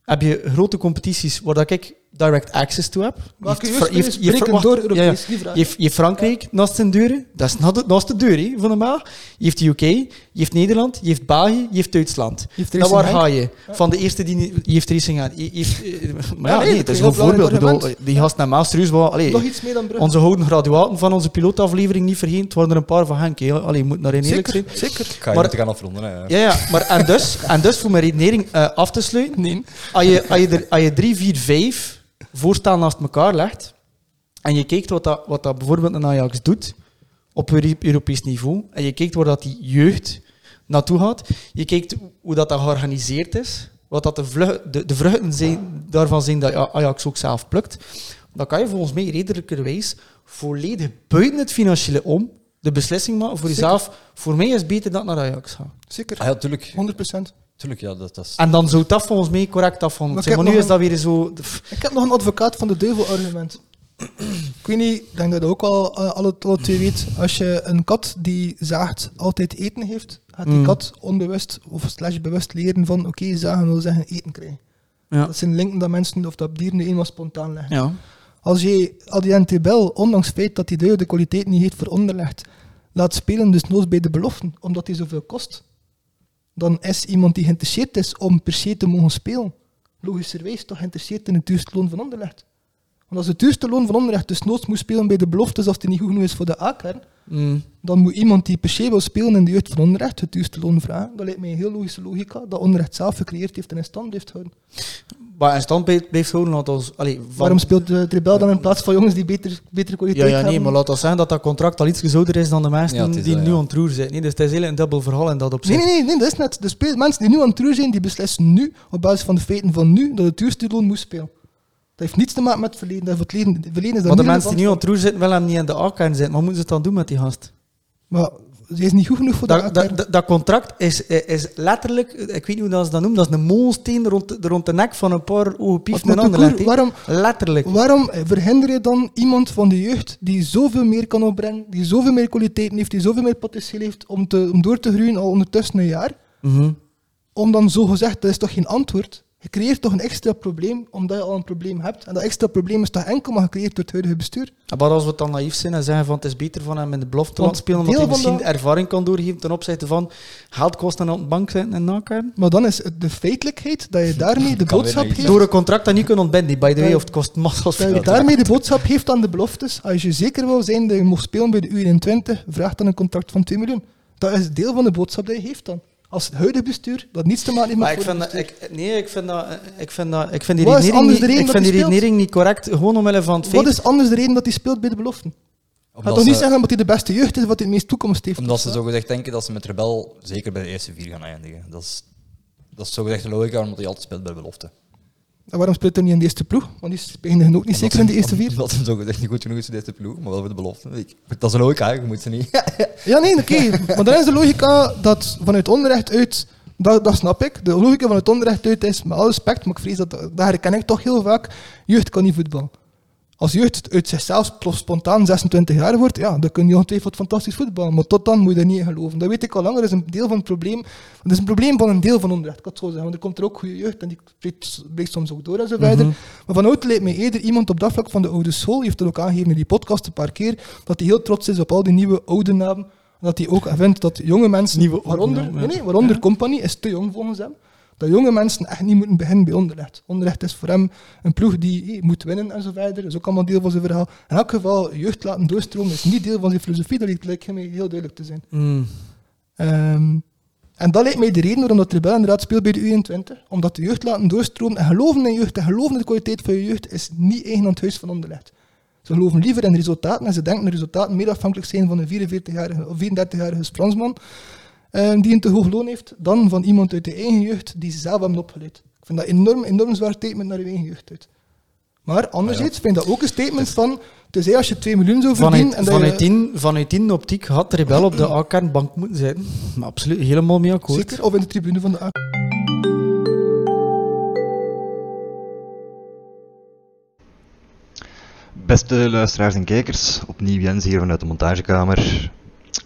heb je grote competities waar dat ik direct access toe heb. Welke Je je door ja, ja. Europees? Die vraag. Je hebt, je Frankrijk naast zijn deuren. Dat is naast de, naast de deur hè, van de maag. Je hebt de UK, je hebt Nederland, je hebt België, je hebt Duitsland. Racing waar ga je? Van de eerste die... Je heeft Racing aan. Je heeft, eh, maar ja, nee, nee, dat het is een voorbeeld. Bedoel, die gasten naar Maastricht wel... Allee, Nog iets meer dan Brugge. onze gouden graduaten van onze pilootaflevering niet vergeten. Het waren er een paar van Henk. Allee, je moet naar eerlijk Zeker, zijn. zeker. Ik ga je Maar- gaan afronden. Hè. Ja, ja, maar en dus, en dus voor mijn redenering eh, af te sluiten. Nee. Als je, als je, er, als je drie, vier, vijf voorstellen naast elkaar legt en je kijkt wat dat, wat dat bijvoorbeeld een Ajax doet op Euro- Europees niveau en je kijkt waar dat die jeugd naartoe gaat, je kijkt hoe dat, dat georganiseerd is, wat dat de, vlug, de, de vruchten zijn, daarvan zijn dat Ajax ook zelf plukt, dan kan je volgens mij redelijkerwijs volledig buiten het financiële om de beslissing maken voor Zeker. jezelf. Voor mij is het beter dat naar Ajax ga. Zeker. Ah ja, tuurlijk. 100%. Tuurlijk ja, dat, dat is... En dan zou dat volgens mij correct afvonden. Maar Maar, nu is dat weer zo... Ik heb nog een advocaat van de duivel argument. ik weet niet, ik denk dat je dat ook al alle, alle twee weet. Als je een kat die zaagt altijd eten heeft, gaat die Mm. kat onbewust of slash bewust leren van oké, zagen wil zeggen eten krijgen. Ja. Dat zijn linken dat mensen of dat dieren nu eenmaal spontaan leggen. ja. Als je Adrian Bel, ondanks het feit dat hij de, de kwaliteit niet heeft voor onderlegd, laat spelen, dus nooit bij de beloften, omdat hij zoveel kost, dan is iemand die geïnteresseerd is om per se te mogen spelen, logischerwijs toch geïnteresseerd in het duurste loon van onderlegd. Want als het duurste loon van onderlegd dus nooit moet spelen bij de beloftes als die niet goed genoeg is voor de A-kern, Mm. dan moet iemand die per se wil spelen in de jeugd van onderrecht het duurste loon vragen. Dat lijkt mij een heel logische logica, dat onderrecht zelf gecreëerd heeft en in stand heeft houden. Maar in stand blijft blijft houden, laat ons... Allee, van- Waarom speelt de Rebel dan in plaats van jongens die beter, betere Ja, kwaliteit ja, nee, hebben? maar laat ons zeggen dat dat contract al iets ouder is dan de mensen Ja, die dat, nu ja. aan het roer zijn. Nee, dus het is heel een dubbel verhaal in dat opzicht. Nee, nee, nee, nee, dat is net. De speel- mensen die nu aan het roer zijn, die beslissen nu, op basis van de feiten van nu, dat het duurste loon moet spelen. Dat heeft niets te maken met het verleden. Dat het verleden, het verleden is Maar daar de niet mensen die nu aan het roer zitten, willen hem niet in de A-kern zitten. Maar moeten ze het dan doen met die gast? Maar hij is niet goed genoeg voor Dat, dat, dat, dat contract is, is letterlijk, ik weet niet hoe dat ze dat noemen, dat is een molensteen rond, de- rond de nek van een paar ogen pief Maar en ander. Koer, waarom, Letterlijk. waarom verhinder je dan iemand van de jeugd die zoveel meer kan opbrengen, die zoveel meer kwaliteiten heeft, die zoveel meer potentieel heeft om, te, om door te groeien al ondertussen een jaar, Mhm. om dan zo gezegd, dat is toch geen antwoord? Je creëert toch een extra probleem, omdat je al een probleem hebt. En dat extra probleem is toch enkel maar gecreëerd door het huidige bestuur? Maar als we dan naïef zijn en zeggen van het is beter van hem in de belofte te laten spelen, omdat hij misschien ervaring kan doorgeven ten opzichte van geldkosten aan de bank zitten en nakijken. Maar dan is het de feitelijkheid dat je daarmee de [laughs] boodschap geeft. Door een contract dat niet kunnen ontbinden, by the way, of het kost massas Dat je veel. daarmee de boodschap geeft aan de beloftes. Als je zeker wil zijn dat je mag spelen bij de U21, vraag dan een contract van 2 miljoen. Dat is deel van de boodschap die je geeft dan. Als het huidige bestuur dat niets te maken heeft met Maar ik vind, dat, ik, nee, ik vind, dat, ik vind, dat, ik vind die Wat is redenering, anders niet, de reden ik dat vind die hij speelt? redenering niet correct, gewoon omwille van het feit... Wat is anders de reden dat hij speelt bij de beloften? Omdat toch niet ze- zeggen dat hij de beste jeugd is dat hij het meest toekomst heeft. Omdat ze zogezegd denken dat ze met Rebel zeker bij de eerste vier gaan eindigen. Dat is, dat is zogezegd de logica, omdat hij altijd speelt bij de belofte. En waarom speelt hij niet in de eerste ploeg? Want die spelen ook niet zeker in de eerste vier. Omdat hem zogezegd niet goed genoeg is in de eerste ploeg, maar wel voor de belofte. Dat is een logica, je moet ze niet... [laughs] Ja, nee, oké. Maar dan is de logica dat vanuit onderrecht uit, dat, dat snap ik. De logica vanuit onderrecht uit is, met alle respect, maar ik vrees dat, dat herken ik toch heel vaak, jeugd kan niet voetballen. Als jeugd uit zichzelf spontaan 26 jaar wordt, ja, dan kun je ongetwijfeld fantastisch voetballen. Maar tot dan moet je er niet in geloven. Dat weet ik al langer. Dat is een deel van het probleem. Dat is een probleem van een deel van onrecht, ik kan het zo zeggen. Want er komt er ook goede jeugd en die breekt, soms ook door en zo verder. Maar van oud lijkt mij eerder iemand op dat vlak van de oude school, die heeft het ook aangegeven in die podcast een paar keer, dat hij heel trots is op al die nieuwe oude namen. Dat hij ook vindt dat jonge mensen, Nieuwe waaronder, nee, nee, waaronder Ja. Company, is te jong volgens hem. Dat jonge mensen echt niet moeten beginnen bij Onderlecht. Onderlecht is voor hem een ploeg die moet winnen en zo verder. Dat is ook allemaal deel van zijn verhaal. In elk geval, jeugd laten doorstromen is niet deel van zijn filosofie. Dat lijkt- mij heel duidelijk te zijn. Mm. Ehm, en dat lijkt mij de reden waarom dat Rebel inderdaad speelt bij de U21. Omdat de jeugd laten doorstromen en geloven in jeugd en geloven in de kwaliteit van je jeugd is niet eigen aan het huis van Onderlecht. Ze geloven liever in resultaten en ze denken dat resultaten meer afhankelijk zijn van een 44-jarige of 34-jarige Fransman die een te hoog loon heeft, dan van iemand uit de eigen jeugd die ze zelf hebben opgeleid. Ik vind dat enorm, enorm zwaar statement naar je eigen jeugd uit. Maar anderzijds vind ik dat ook een statement van, tenzij als je 2 miljoen zou verdienen... Vanuit, en dat vanuit, je, die, vanuit die optiek had Rebel op de [clears throat] A-kernbank moeten zijn. Maar absoluut helemaal mee akkoord. Zeker, of in de tribune van de A. Beste luisteraars en kijkers, opnieuw Jens hier vanuit de montagekamer.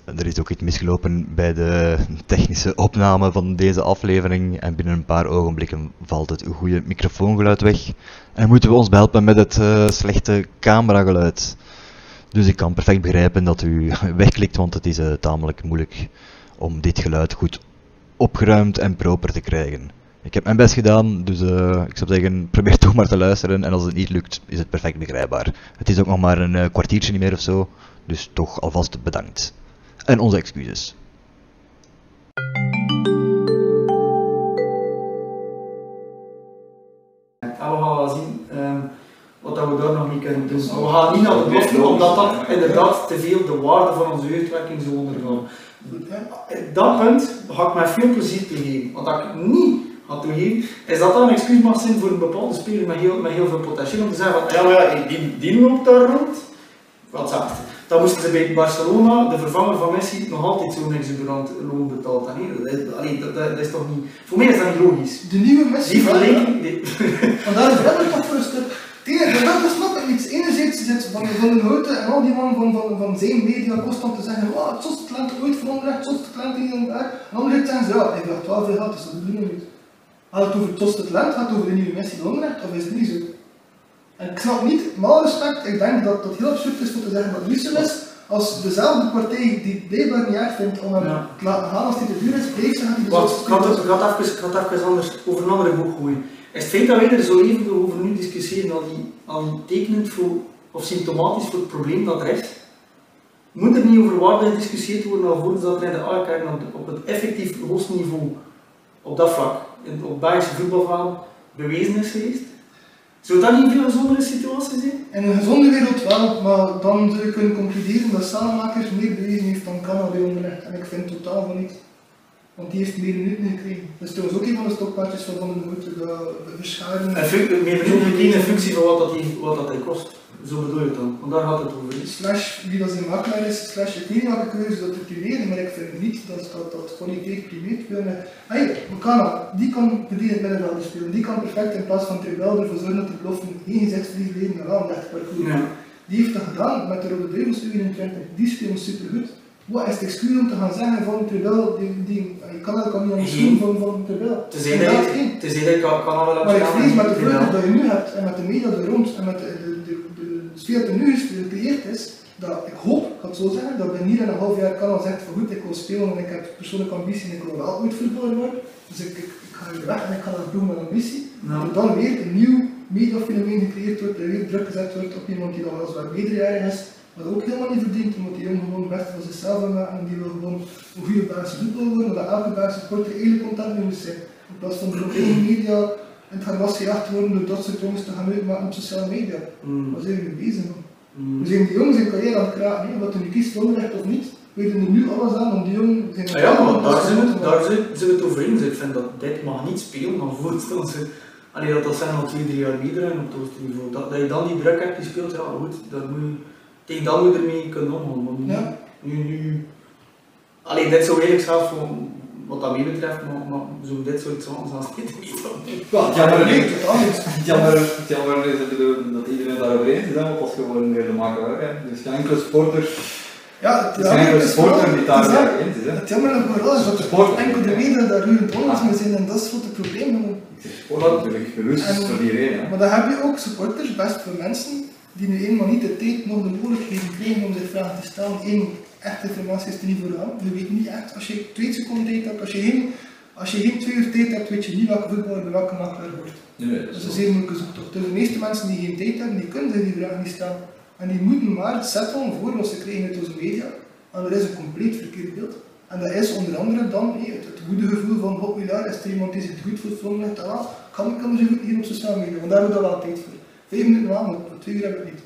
Er is ook iets misgelopen bij de technische opname van deze aflevering en binnen een paar ogenblikken valt het goede microfoongeluid weg en moeten we ons behelpen met het eh, slechte camerageluid. Dus ik kan perfect begrijpen dat u [laughs] wegklikt, want het is eh, tamelijk moeilijk om dit geluid goed opgeruimd en proper te krijgen. Ik heb mijn best gedaan, dus eh, ik zou zeggen, probeer toch maar te luisteren. En als het niet lukt, is het perfect begrijpbaar. Het is ook nog maar een kwartiertje niet meer of zo, dus toch alvast bedankt. En onze excuses. We gaan wel zien ehm, wat we daar nog niet kunnen doen. We gaan niet naar de omdat dat inderdaad te veel de waarde van onze jeugdwerking zou ondergaan. Dat punt ga ik met veel plezier toegeven. Wat ik niet ga toegeven, is dat dat een excuus mag zijn voor een bepaalde speler met heel, heel veel potentieel. Om te zeggen van, ja ja, die, die loopt daar rond. Wat zegt Dan moesten ze bij Barcelona, de vervanger van Messi, nog altijd zo'n exuberant loon betaald. En nee, dat, is- allee, dat, dat, dat is toch niet... Voor mij is dat niet logisch. De nieuwe Messi. Die vergelijking... die- Want daar is Rebel toch voor een stuk. Enige dat snap ik niet. Enerzijds zit van, van de Houten en al die mannen van, van, van zijn media constant te zeggen, wow, het zotste talent ooit voor Anderlecht, het zotste talent in een daar. En anderzijds zeggen ze, ja, ik dacht wel veel geld, dus dat doen we niet. Gaat het over het zotste talent, gaat het over de nieuwe Messi van Anderlecht, of is het niet zo? En ik snap niet, met alle respect, ik denk dat het heel absurd is om te zeggen dat het is, als dezelfde partij die blijkbaar niet erg vindt om hem Ja. te laten gaan als hij te duur is, zeggen hij de Wacht, zotste ik had is. het, even, ik had even anders over een andere boek gooien. Is het feit dat wij er zo even over nu discussiëren, al die, al die tekenend voor, of symptomatisch voor het probleem dat er is, moet er niet over waarde gediscussieerd worden alvorens dat er in de op, op het effectief hoogste niveau, op dat vlak, in, op Belgische voetbalveld, bewezen is geweest? Zou dat niet een veel gezondere situatie zijn? In een gezonde wereld wel, maar dan zou je kunnen concluderen dat Salemakers meer bewezen heeft dan Canada bij Onderlecht. En ik vind totaal van niet. Want die heeft meer minuten gekregen. Dat is trouwens ook een van de stokpaardjes van Van den Houten, dat verscharen. Fun- meer minuten in functie van wat dat, die, wat dat kost. Zo bedoel je het dan, want daar gaat het over. Slash wie dat zijn makelaar is, slash het ik is dat het primeren, maar ik vind niet dat dat, dat kwaliteit primeert. Hey, Bukana, die kan verdienen middenvelder spelen. Die kan perfect in plaats van Tribel ervoor zorgen dat de beloften geen gezichtsverlies leden naar aanleg parcours. Ja. Die heeft dat gedaan met de Rode Duivels U21. Die spelen supergoed. Wat is het excuus om te gaan zeggen van Tribel, die, die, je kan dat kan niet aan de schoen van, van Tribel. Het is eigenlijk, het is eigenlijk kan, kan wel Maar ik vrees met de vlucht dat je nu hebt en met de media er rond en met de, de, de, de sfeer die er nu gecreëerd is, dat ik hoop, ik ga het zo zeggen, dat binnen hier in een half jaar kan al zegt van goed, ik wil spelen en ik heb persoonlijke ambitie en ik wil wel ooit voetballer worden. Dus ik, ik, ik ga hier weg en ik ga naar doen met ambitie. Ja. Dat dan weer een nieuw mediafenomeen gecreëerd wordt, er weer druk gezet wordt op iemand die dan weliswaar meerderjarig is, maar dat ook helemaal niet verdient, omdat die jongen gewoon best van zichzelf wil maken en die wil gewoon een goede basis voetbal worden, omdat elke basis sporter eigenlijk content mee moet zijn. In plaats van door eigen media en het was gejaagd worden door dat soort jongens te gaan uitmaken op sociale media. Mm. Waar zijn we mee bezig man? Mm. We zijn die jongens in carrière aan het kraken, hè? wat er nu kiest onderrecht of niet. We doen er nu alles aan om die jongen... zijn Ah ja, maar daar zijn we, daar zijn, zijn we het over eens. Ik vind dat dit mag niet spelen, maar voorstel ze. Allee, dat dat zijn al twee, drie jaar meedraaien op het hoogste niveau. Dat, dat je dan die druk hebt, die speelt, ja goed, dat moet tegen dan moet je ermee kunnen omgaan. Nu, Ja. nu, nu, allee, dit zou eigenlijk zelf gewoon wat dat mij betreft, maar, maar zo dit soort zaken zelfs niet [laughs] niet. Wel, Ja. Het jammer, het jammer is dat, dat iedereen het daarover eens is, want dat is gewoon weer de makkelijker. Hè. Dus geen enkele sporter, Ja, het er is geen enkele sporter die het daar is dat- mee eens is. Het jammer is vooral is dat Sport. er enkel de media daar ruwend onlangs mee zijn en dat is het grote probleem. Ik zeg sport natuurlijk, bewust En- voor iedereen. Maar dan heb je ook supporters, best veel mensen, die nu eenmaal niet de tijd nog de mogelijkheden krijgen om zich vragen te stellen. Eén, echte informatie is er niet voor aan. Je weet niet echt, als je twee seconden tijd hebt, als je geen, als je geen twee uur tijd hebt, weet je niet welke voetballer bij welke makelaar wordt. Nee, Dat is een zeer moeilijke zoektocht. Dus de meeste mensen die geen tijd hebben, die kunnen zich die vragen niet stellen. En die moeten maar settelen voor wat ze krijgen uit onze media. En dat is een compleet verkeerd beeld. En dat is onder andere dan het, het goede gevoel van, oh ja, is er iemand die zich goed voelt, van ligt, ah, kan ik hem zo goed hier op sociale media, want daar hebben we wel tijd voor. Vijf minuten lang, maar twee uur hebben we niet.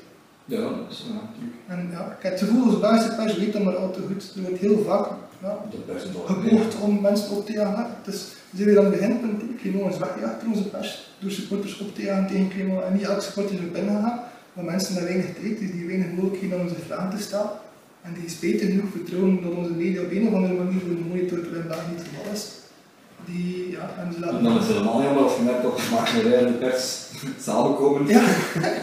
Ja, dat is natuurlijk. En ja, ik heb het gevoel, als Belgische pers weet dat maar al te goed. Er wordt heel vaak ja, Dat gepoogd om mensen op te jagen. Dus we zijn weer aan het beginpunt. Clément is weggejaagd door onze pers, door supporters op te jagen tegen Clément. En niet elke supporter is op ingegaan, maar mensen met weinig tijd, dus die weinig mogelijkheden om onze vragen te stellen. En die spijtig genoeg vertrouwen dat onze media op een of andere manier voor de monitor in België niet geval is. Die, ja, en ze laten En dan is het helemaal jammer als je net op Maartenrij en de pers [laughs] samenkomen Ja.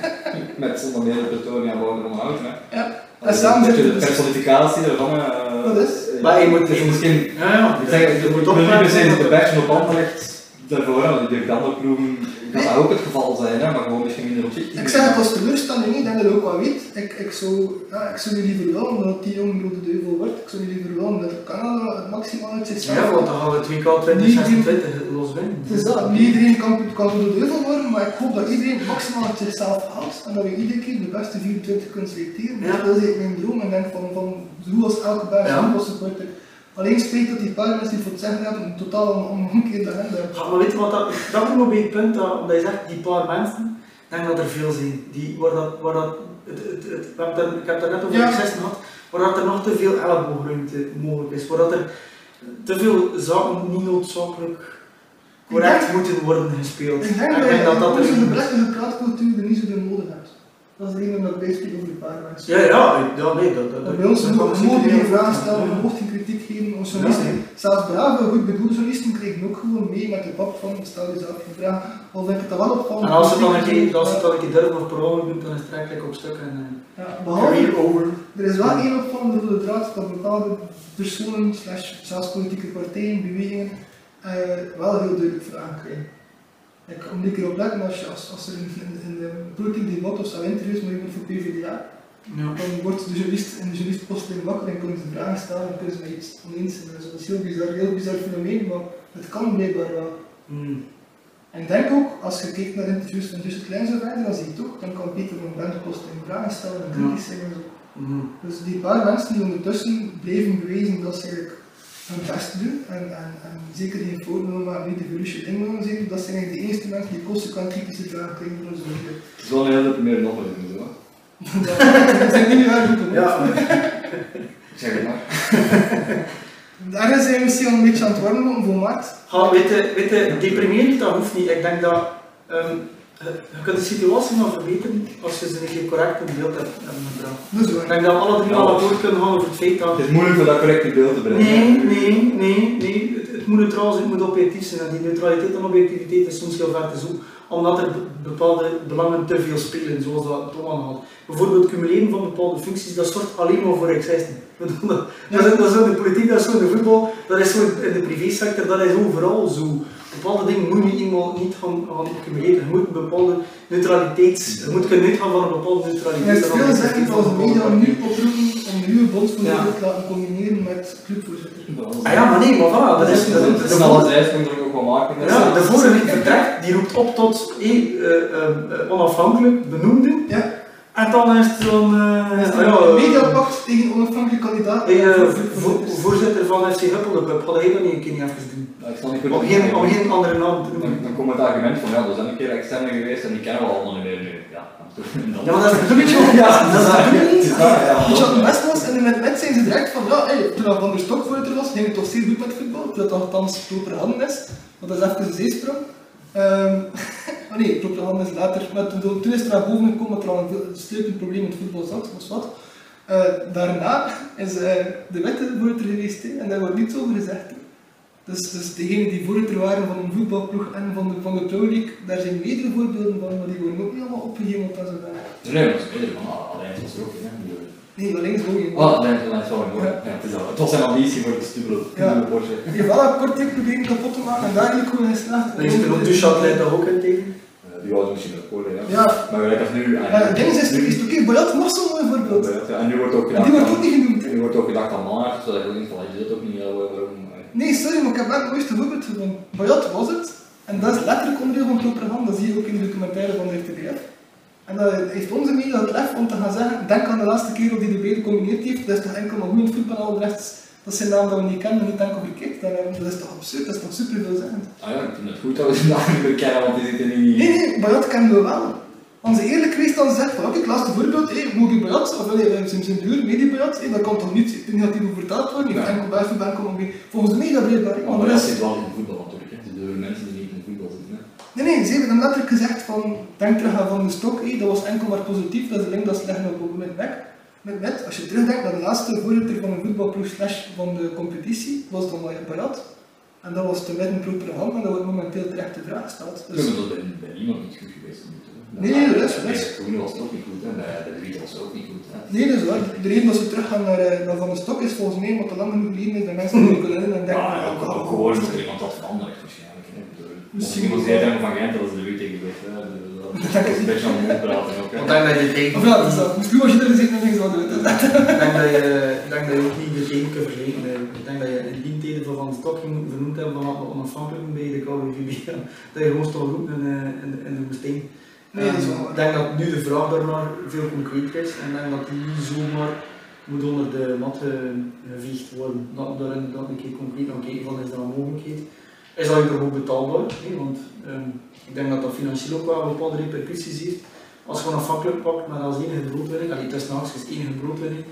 [laughs] met zonder meer de Pretoria en Hout. Hè. Ja, Dat en is zitten de dus- personificatie daarvan. eh, Dat is. Maar je moet- dus misschien, Ja, ja. je moet toch niet per se de pers op handen legt daarvoor, want ik denk dat andere ploegen kan dat ook het geval zijn, hè, maar gewoon misschien minder opzichtig. Ik zeg het als teleurstelling niet, ik denk dat je ook wel weet. Ik, ik, zou, ja, ik zou nu liever willen dat die jongen rode duivel wordt. Ik zou nu liever willen dat Canada het maximaal uit zichzelf Ja, want dan gaan we het WK 2026 los winnen. Het is dat. Niet iedereen kan, kan rode duivel worden, maar ik hoop dat iedereen maximaal uit zichzelf haalt. En dat we iedere keer de beste 24 kunnen selecteren. Ja. Dat is mijn droom. En denk van, van hoe als elke Belgische Ja. voetbalsupporter. Alleen spijt dat die paar mensen die voor het zeggen hebben, een totaal om- omgekeerde agenda hebben. Ja, maar weet je wat, dat, dat nog bij het punt dat, omdat je zegt, die paar mensen, denk dat er veel zijn, die, waar dat, waar dat, het, het, het, we hebben het ik heb het er net over Ja. gehad, waar dat er nog te veel elleboogruimte mogelijk is, waar dat er te veel zaken niet noodzakelijk correct denk- moeten worden gespeeld. Ik denk En ik denk dat dat dat er een- belegde praatcultuur er niet zoveel nodig hebt. Dat is de reden dat bijspreek over die paar mensen. Ja, ja, ja, nee, dat, dat, Dat bij ons dat mo- kan mogen zeker we geen heel vragen stellen, we mogen geen kritiek geven. Onze journalisten, zelfs brave, goed bedoelde journalisten krijgen ook gewoon mee met de pap van stel jezelf geen vraag. Al vind ik het wel opvallend. En als het dan een keer, als het dan een keer durven of per ongeluk doet, dan is het eigenlijk op stuk en Ja, uh, behalve, over. er is wel één opvallende rode draad dat bepaalde personen, slash zelfs politieke partijen, bewegingen, eh, wel heel duidelijk vragen krijgen. Ik moet ik erop letten als, je, als, als er in, in, in een politiek debat of zo interviews met iemand voor PvdA, Ja. dan wordt de journalist en de journalist plotseling wakker en kunnen ze vragen stellen en kunnen ze met iets oneens zijn. Dat is heel bizar, heel bizar fenomeen, maar het kan blijkbaar wel. Mm. En denk ook, als je kijkt naar interviews van Justin Klein zo verder, dan zie je toch, dan kan Peter van Brent plotseling vragen stellen en kritisch zijn en zo. Mm. Dus die paar mensen die ondertussen blijven bewijzen dat ze eigenlijk hun best doen en, en, en zeker geen willen maken, niet de ding willen zijn, dat zijn eigenlijk de enige mensen die consequent kritische vragen krijgen van onze media. Het is wel een hele meer nog. Dat zijn niet uitroepen. Ja, Ik [laughs] zeg het maar. Daarin zijn we misschien al een beetje aan het worden om. Ga, weet je, weet je, deprimerend, dat hoeft niet. Ik denk dat ehm, je, je kunt de situatie maar verbeteren als je ze een keer correct in beeld hebt, hebben gebracht. Dat is Ik waar. denk dat we alle drie al akkoord kunnen gaan over het feit dat... Het is moeilijk om dat correcte beeld te brengen. Nee, nee, nee, nee. Het, het moet neutraal zijn, het moet objectief zijn. En die neutraliteit en objectiviteit is soms heel ver te zoeken, omdat er be- bepaalde belangen te veel spelen, zoals dat Tom had. Bijvoorbeeld cumuleren van bepaalde functies, dat zorgt alleen maar voor excessen. Dat is, dat is in de politiek, dat is zo in de voetbal, dat is zo in de privésector, dat is overal zo. Bepaalde dingen moet je eenmaal niet gaan, gaan accumuleren. Je moet een bepaalde neutraliteit, je moet kunnen uitgaan van een bepaalde neutraliteit. het is veel zeggen als de media nu oproepen om de nieuwe bondsvoorzitter Ja. te laten combineren met clubvoorzitter. Ah ja, maar nee, maar voilà, dat is... Al als ijsprong ook wel maken. Ja, de vorige vertrek die roept op tot eh, eh, eh, onafhankelijk benoemden. Ja. En dan is het dan. eh, ah er ja, een eh, mediapact tegen onafhankelijke kandidaten? eh, voor vo- clubvoorzitters? voorzitter van FC Huppeldepup, had hij dat niet een keer niet even doen? Ik niet goed Om geen, om geen andere naam te Dan, noemen. dan komt het argument van ja, er zijn een keer externe geweest en die kennen we allemaal niet meer nu. Ja, dan toch. Dan- Ja, maar dat is een [laughs] beetje. Ja, dat is [laughs] dat het ja. Weet je wat het beste was? En in het moment zijn ze direct van, ja, hey, toen dat Van der Stok voorzitter was, ging het toch zeer goed met voetbal, terwijl het althans proper handen is. Want dat is even een zeesprong. Ehm [laughs] oh nee, handen is later. Maar toen, toen is er naar boven gekomen dat er al een veel- een stuipend probleem in het voetbal zat, wat. Eh, daarna [laughs] is eh, de voorzitter geweest, en daar wordt niets over gezegd. Dus, dus degenen die voorzitter waren van een voetbalploeg en van de, van de daar zijn meerdere voorbeelden van, maar die worden ook niet allemaal opgehemeld als een Nee, nee, dat is beter ah, alleen er ook. Nee, maar links ook niet. Oh, alleen alleen sorry hoor. Ja, het, is al, het was zijn ambitie voor de stubele Ja. Porsche. Die heeft wel een kort tip proberen kapot te maken en daar eigenlijk gewoon in. Dan is er ook Duchat leidt daar ook in tegen. Eh, Die was misschien ook voor, ja. Ja, Maar gelijk als nu... ah, het ding is, is, is het oké, Bayat was zo'n mooi voorbeeld. Ja, en nu wordt ook gedacht... die wordt ook niet genoemd. Nu wordt ook gedacht aan Maart, zodat ik denk van, je zit ook niet, ja, waarom... eh. Nee, sorry, maar ik heb wel het mooiste voorbeeld gevonden. Bayat was het, en dat is letterlijk onderdeel van propaganda, dat zie je ook in de documentaire van de RTBF. En dat heeft onze media het lef om te gaan zeggen, denk aan de laatste keer dat hij de beide gecombineerd heeft, dat is toch enkel maar goed in het voetbal, al de rest, dat zijn namen dat we niet kennen, niet enkel verkeerd. Dat dat is toch absurd, dat is toch super veelzeggend. Ah ja, ik vind het goed dat we ze naam niet kennen, want die zitten niet... Nee, nee, Bayat kennen we wel. Als ze eerlijk geweest dan zegt van, oké, laatste voorbeeld, hé, Mogi Bayat, of wil je zijn zijn duur, Medi Bayat, hé, dat kan toch niet negatief over vertaald worden, hebt enkel komen weer, volgens de media blijkbaar. hè, Maar Maar dat dat is, zit wel in voetbal natuurlijk, door mensen die niet in voetbal zitten, hè. Nee, nee, ze hebben hem letterlijk gezegd van, denk terug aan Van de Stok, hé, dat was enkel maar positief, dat is de link dat leggen op met nek. Met als je terugdenkt naar de laatste voorzitter van een voetbalploeg slash van de competitie, was dan Maya Barat. En dat was te midden propaganda, en dat wordt momenteel terecht de vraag gesteld. Ja, Dus, dat is bij, niemand niet goed geweest. Nee, nee, dat is- dat de Groene was het ook niet goed, hè. Bij de Riet was het ook niet goed, hè. nee, dat is waar. De reden dat ze teruggaan naar, eh, naar Van de Stok is volgens mij omdat te lang genoeg geleden is dat mensen niet kunnen herinneren en denken Ja, van, ook, ah, ook gewoon dat er iemand had veranderd. Misschien wel. zei hij van Gent dat ze de Riet tegen Dat is een beetje aan de mond praten ook. Want ik denk dat je tegen... Of ja, dat is dat. Misschien was je er gezeten en niks wat doen. Ik denk dat je, ik denk dat je ook niet de tegen kunt vergelijken. Ik denk dat je in die tijden van Van de Stok vernoemd hebben van wat onafhankelijk bij de KWVB. Dat je gewoon stond roepen in, eh, in, de- woestijn. Nee, dat is Ehm, wel. Ik denk dat nu de vraag daarnaar veel concreter is en ik denk dat die niet zomaar moet onder de mat ge- geveegd worden. Dat we daar inderdaad een keer concreet aan kijken van is dat een mogelijkheid. Is dat überhaupt betaalbaar? Nee, want ehm, ik denk dat dat financieel ook wel bepaalde repercussies heeft. Als je gewoon afhankelijk pakt met als enige broodwinning, allee, tussen haakjes enige broodwinning,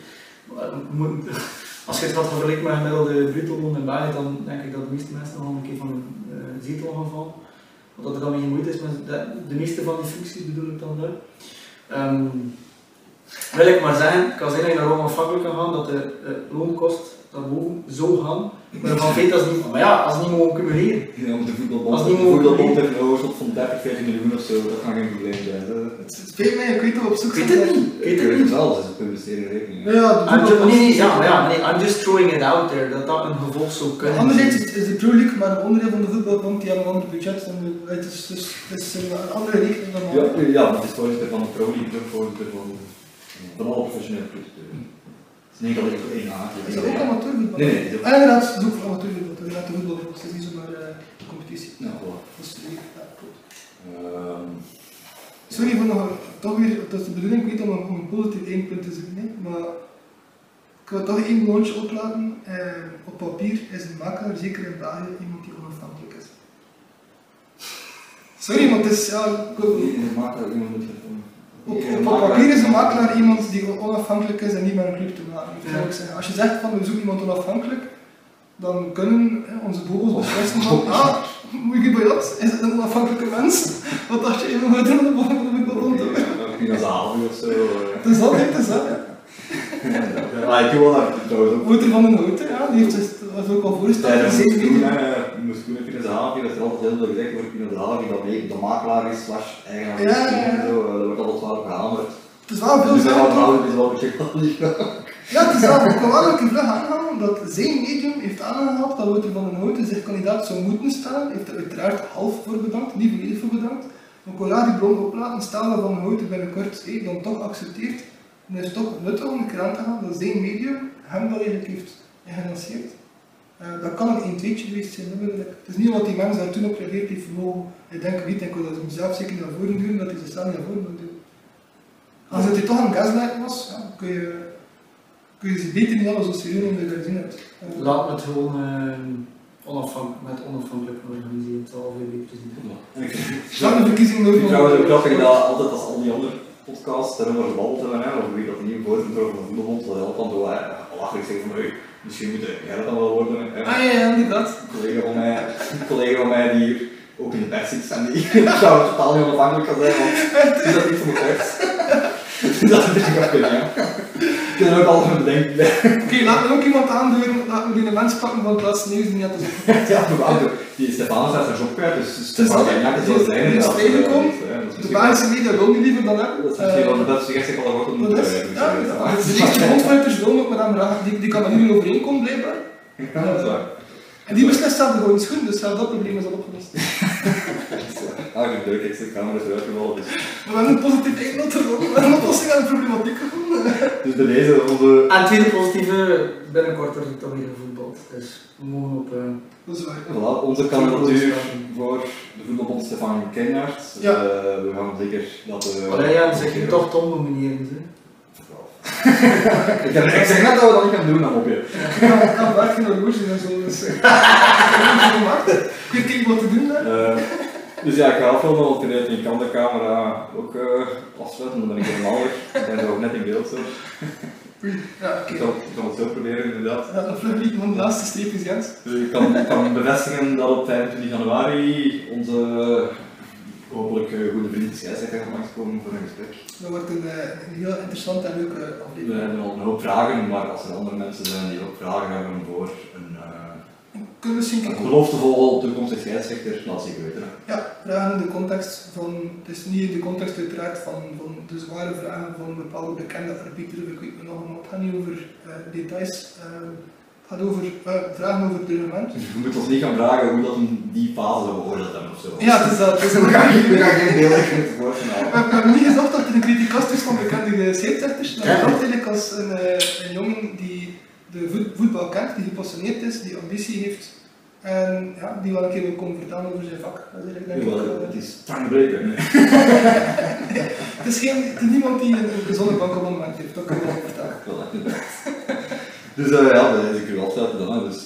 eh, [laughs] als je het gaat vergelijken met een gemiddelde bruto in België, dan denk ik dat de meeste mensen nog een keer van een eh, zetel gaan vallen. Omdat er dan geen moeite is met de, meeste van die functies bedoel ik dan daar. Ehm, wil ik maar zeggen, ik kan zeggen dat je naar onafhankelijk kan gaan, dat de eh, loonkost daarboven zou gaan. Maar van feit dat is niet, maar ja, als ze niet mogen cumuleren. Ja, want de voetbalbond, Als de die mogen voetbalbond heeft een overschot van 30, 40 miljoen of zo, dat kan geen probleem zijn. Het spijt mij, ik weet dat we op zoek Ik weet zijn het niet. Ik weet het niet. wel, een publiceren rekening. Ja, de nee, nee, ja, maar ja, nee, I'm just throwing it out there, dat dat een gevolg zou kunnen Anderzijds zijn. is, is de Pro League maar een onderdeel van de voetbalbond, die hebben een ander budget. En de- het is dus het is een, een andere rekening dan Ja, ja, maar het is voorzitter van de Pro League, voorzitter van, van alle professionele clubs. Is niet alleen voor één. Is dat ook amateurvoetbal? Nee, nee, dat Ah, inderdaad, het is ook amateurvoetbal. Het is is niet zomaar eh, de competitie. Ja, voilà. Dat is de ja, klopt. Ehm, Sorry voor nog toch weer, het is de bedoeling, ik weet om een, om een positief eindpunt te zoeken, hè, maar ik wil toch één lontje oplaten. Eh, op papier is een makelaar, zeker in België, iemand die onafhankelijk is. Sorry, maar het is, ja, ik wil- Nee, de makelaar, iemand moet Op, papier is een makelaar- iemand die onafhankelijk is en niet met een club te maken heeft. Ja. ik. Als je zegt van we zoeken iemand onafhankelijk, dan kunnen onze bobo's beslissen van ah, moet je bij dat? Is het een onafhankelijke mens? Wat dacht je even met een voetbalbond? Pina Zahavi of zo. eh. Het is dat, het is dat. Ja, ik wel naar trouwens ook. Wouter van den Houten, ja, die heeft zich was ook al in de zeven toen, weken. hè, moest toen Pina Zahavi, dat er altijd heel veel gezegd over Pina Zahavi, dat hij de makelaar is, slash eigenaar Ja, is, ja, ja. en zo. eh, Dat wordt altijd wel gehamerd. Het is wel veel Dus dat toch? trouwens is wel een beetje Ja, het is wel, ik kan wel een keer vlug aanhalen dat zijn medium heeft aangehaald dat Wouter van den Houten zich kandidaat zou moeten stellen. Heeft er uiteraard half voor bedankt, niet volledig voor bedankt. Maar ik wil die bron oplaten, stel dat Van den Houten binnenkort hey, dan toch accepteert. Dan is het toch nuttig om keer aan te gaan dat zijn medium hem dat eigenlijk heeft gelanceerd. Eh, dat kan een 1 2 geweest zijn. Het is niet wat die mens daar toen op reageert heeft vermogen. Ik denk niet, ik wil dat hij mezelf zeker naar voren duwen, dat hij zichzelf niet naar voren moet doen. Als het hier toch een gaslight was, ja, kun je kun je ze beter niet alles zo serieus in de gezien hebt. Eh, Laat me het gewoon eh, onafhankelijk, met onafhankelijk organiseren, het zal veel beter zijn. Stel de verkiezing nooit Ik trouwens ook grappig dat altijd als al die andere podcasts daarover gebabbeld hebben, hè, of wie dat de nieuwe voorzitter van de voetbalbond, dat altijd zo hè, belachelijk zeggen van, misschien moet jij dat dan wel worden. Ja, ja. Een collega van mij, een collega van mij die hier ook in de pers zit en die [laughs] zou totaal niet onafhankelijk zijn, want [laughs] is dat niet voor mijn pers? dat is een grapje, ja. Ik kan er ook al van bedenken. Oké, laat me ook iemand aanduiden. Laat me die mens pakken van het laatste nieuws die net is opgevallen. [laughs] Ja, maar die Stefano staat er zo kwijt, dus Stefano dat, Gagnac is wel zijn. die is eh, ja, dat De Belgische media wil niet liever dan hem. Dat is misschien wel de Eh, beste gezicht al gehoord om dat is, ja, dat de eerste bondfighters wil ook met hem. Die, kan er niet meer overeenkomen, blijkbaar. Ja, dat is waar. En die beslist zelf de gouden schoen, dus zelf dat probleem is al opgelost. [laughs] Ah, ik heb de extra camera's eruit gevallen, dus. Maar we hebben een positief eindnoot ervan. We hebben een oplossing aan de problematiek gevonden. Dus bij deze, onze... En het tweede positieve, binnenkort wordt er toch weer gevoetbald. Dus we mogen op... eh, Dat is waar. Voilà, onze kandidatuur voor de voetbalbond Stefan Kenjaert. Ja. Eh, we gaan zeker dat... eh, Allee, ja, dan zeg je toch hè. Ik, heb- ik zeg net dat we dat niet gaan doen, dan op je. Ik kan werk geen horloge en zo. Dus, eh, [laughs] ik weet niet wat te doen daar. Eh, dus ja, ik ga ik weet, je kan de camera ook uh, afsluiten, dan ben ik helemaal weg. Ik ben er ook net in beeld zo. Ja. Ik zal, ik zal het zo proberen, inderdaad. Ja, vlug lied van de laatste streepjes, Jens. Dus ik kan, ik kan bevestigen dat op 25 januari onze hopelijk eh, goede vriend scheidsrechter gaat langskomen voor een gesprek. Dat wordt een, eh, een heel interessante en leuke We aflevering. hebben al een hoop vragen, maar als er andere mensen zijn die ook vragen hebben voor een, Kunnen we misschien een kijken. beloftevolle toekomstige scheidsrechter, laat zeker weten. Ja, vragen in de context van, het is niet in de context uiteraard van, van de zware vragen van bepaalde bekende arbiteren, ik weet nog allemaal, het gaat niet over details, eh, het gaat over eh, vragen over het reglement. Dus je moet ons niet gaan vragen hoe dat in die fase zou beoordeeld hebben of zo. Ja, het is dat. Het is We gaan geen- we gaan geen beeldig tevoorschijn We halen. hebben niet gezegd dat er een criticast is van bekende scheidsrechters, maar Ja. het eigenlijk als een, eh, een jongen die de voet- voetbal kent, die gepassioneerd is, die ambitie heeft en ja, die wel een keer wil komen vertellen over zijn vak. Dat is eigenlijk denk ik, eh, Het is tangbreken. hè. [laughs] Het is, geen, het is niemand die een, een gezonde bank op het moment heeft, dat kan ik wel vertellen. Wel, inderdaad. Dus eh, ja, dat is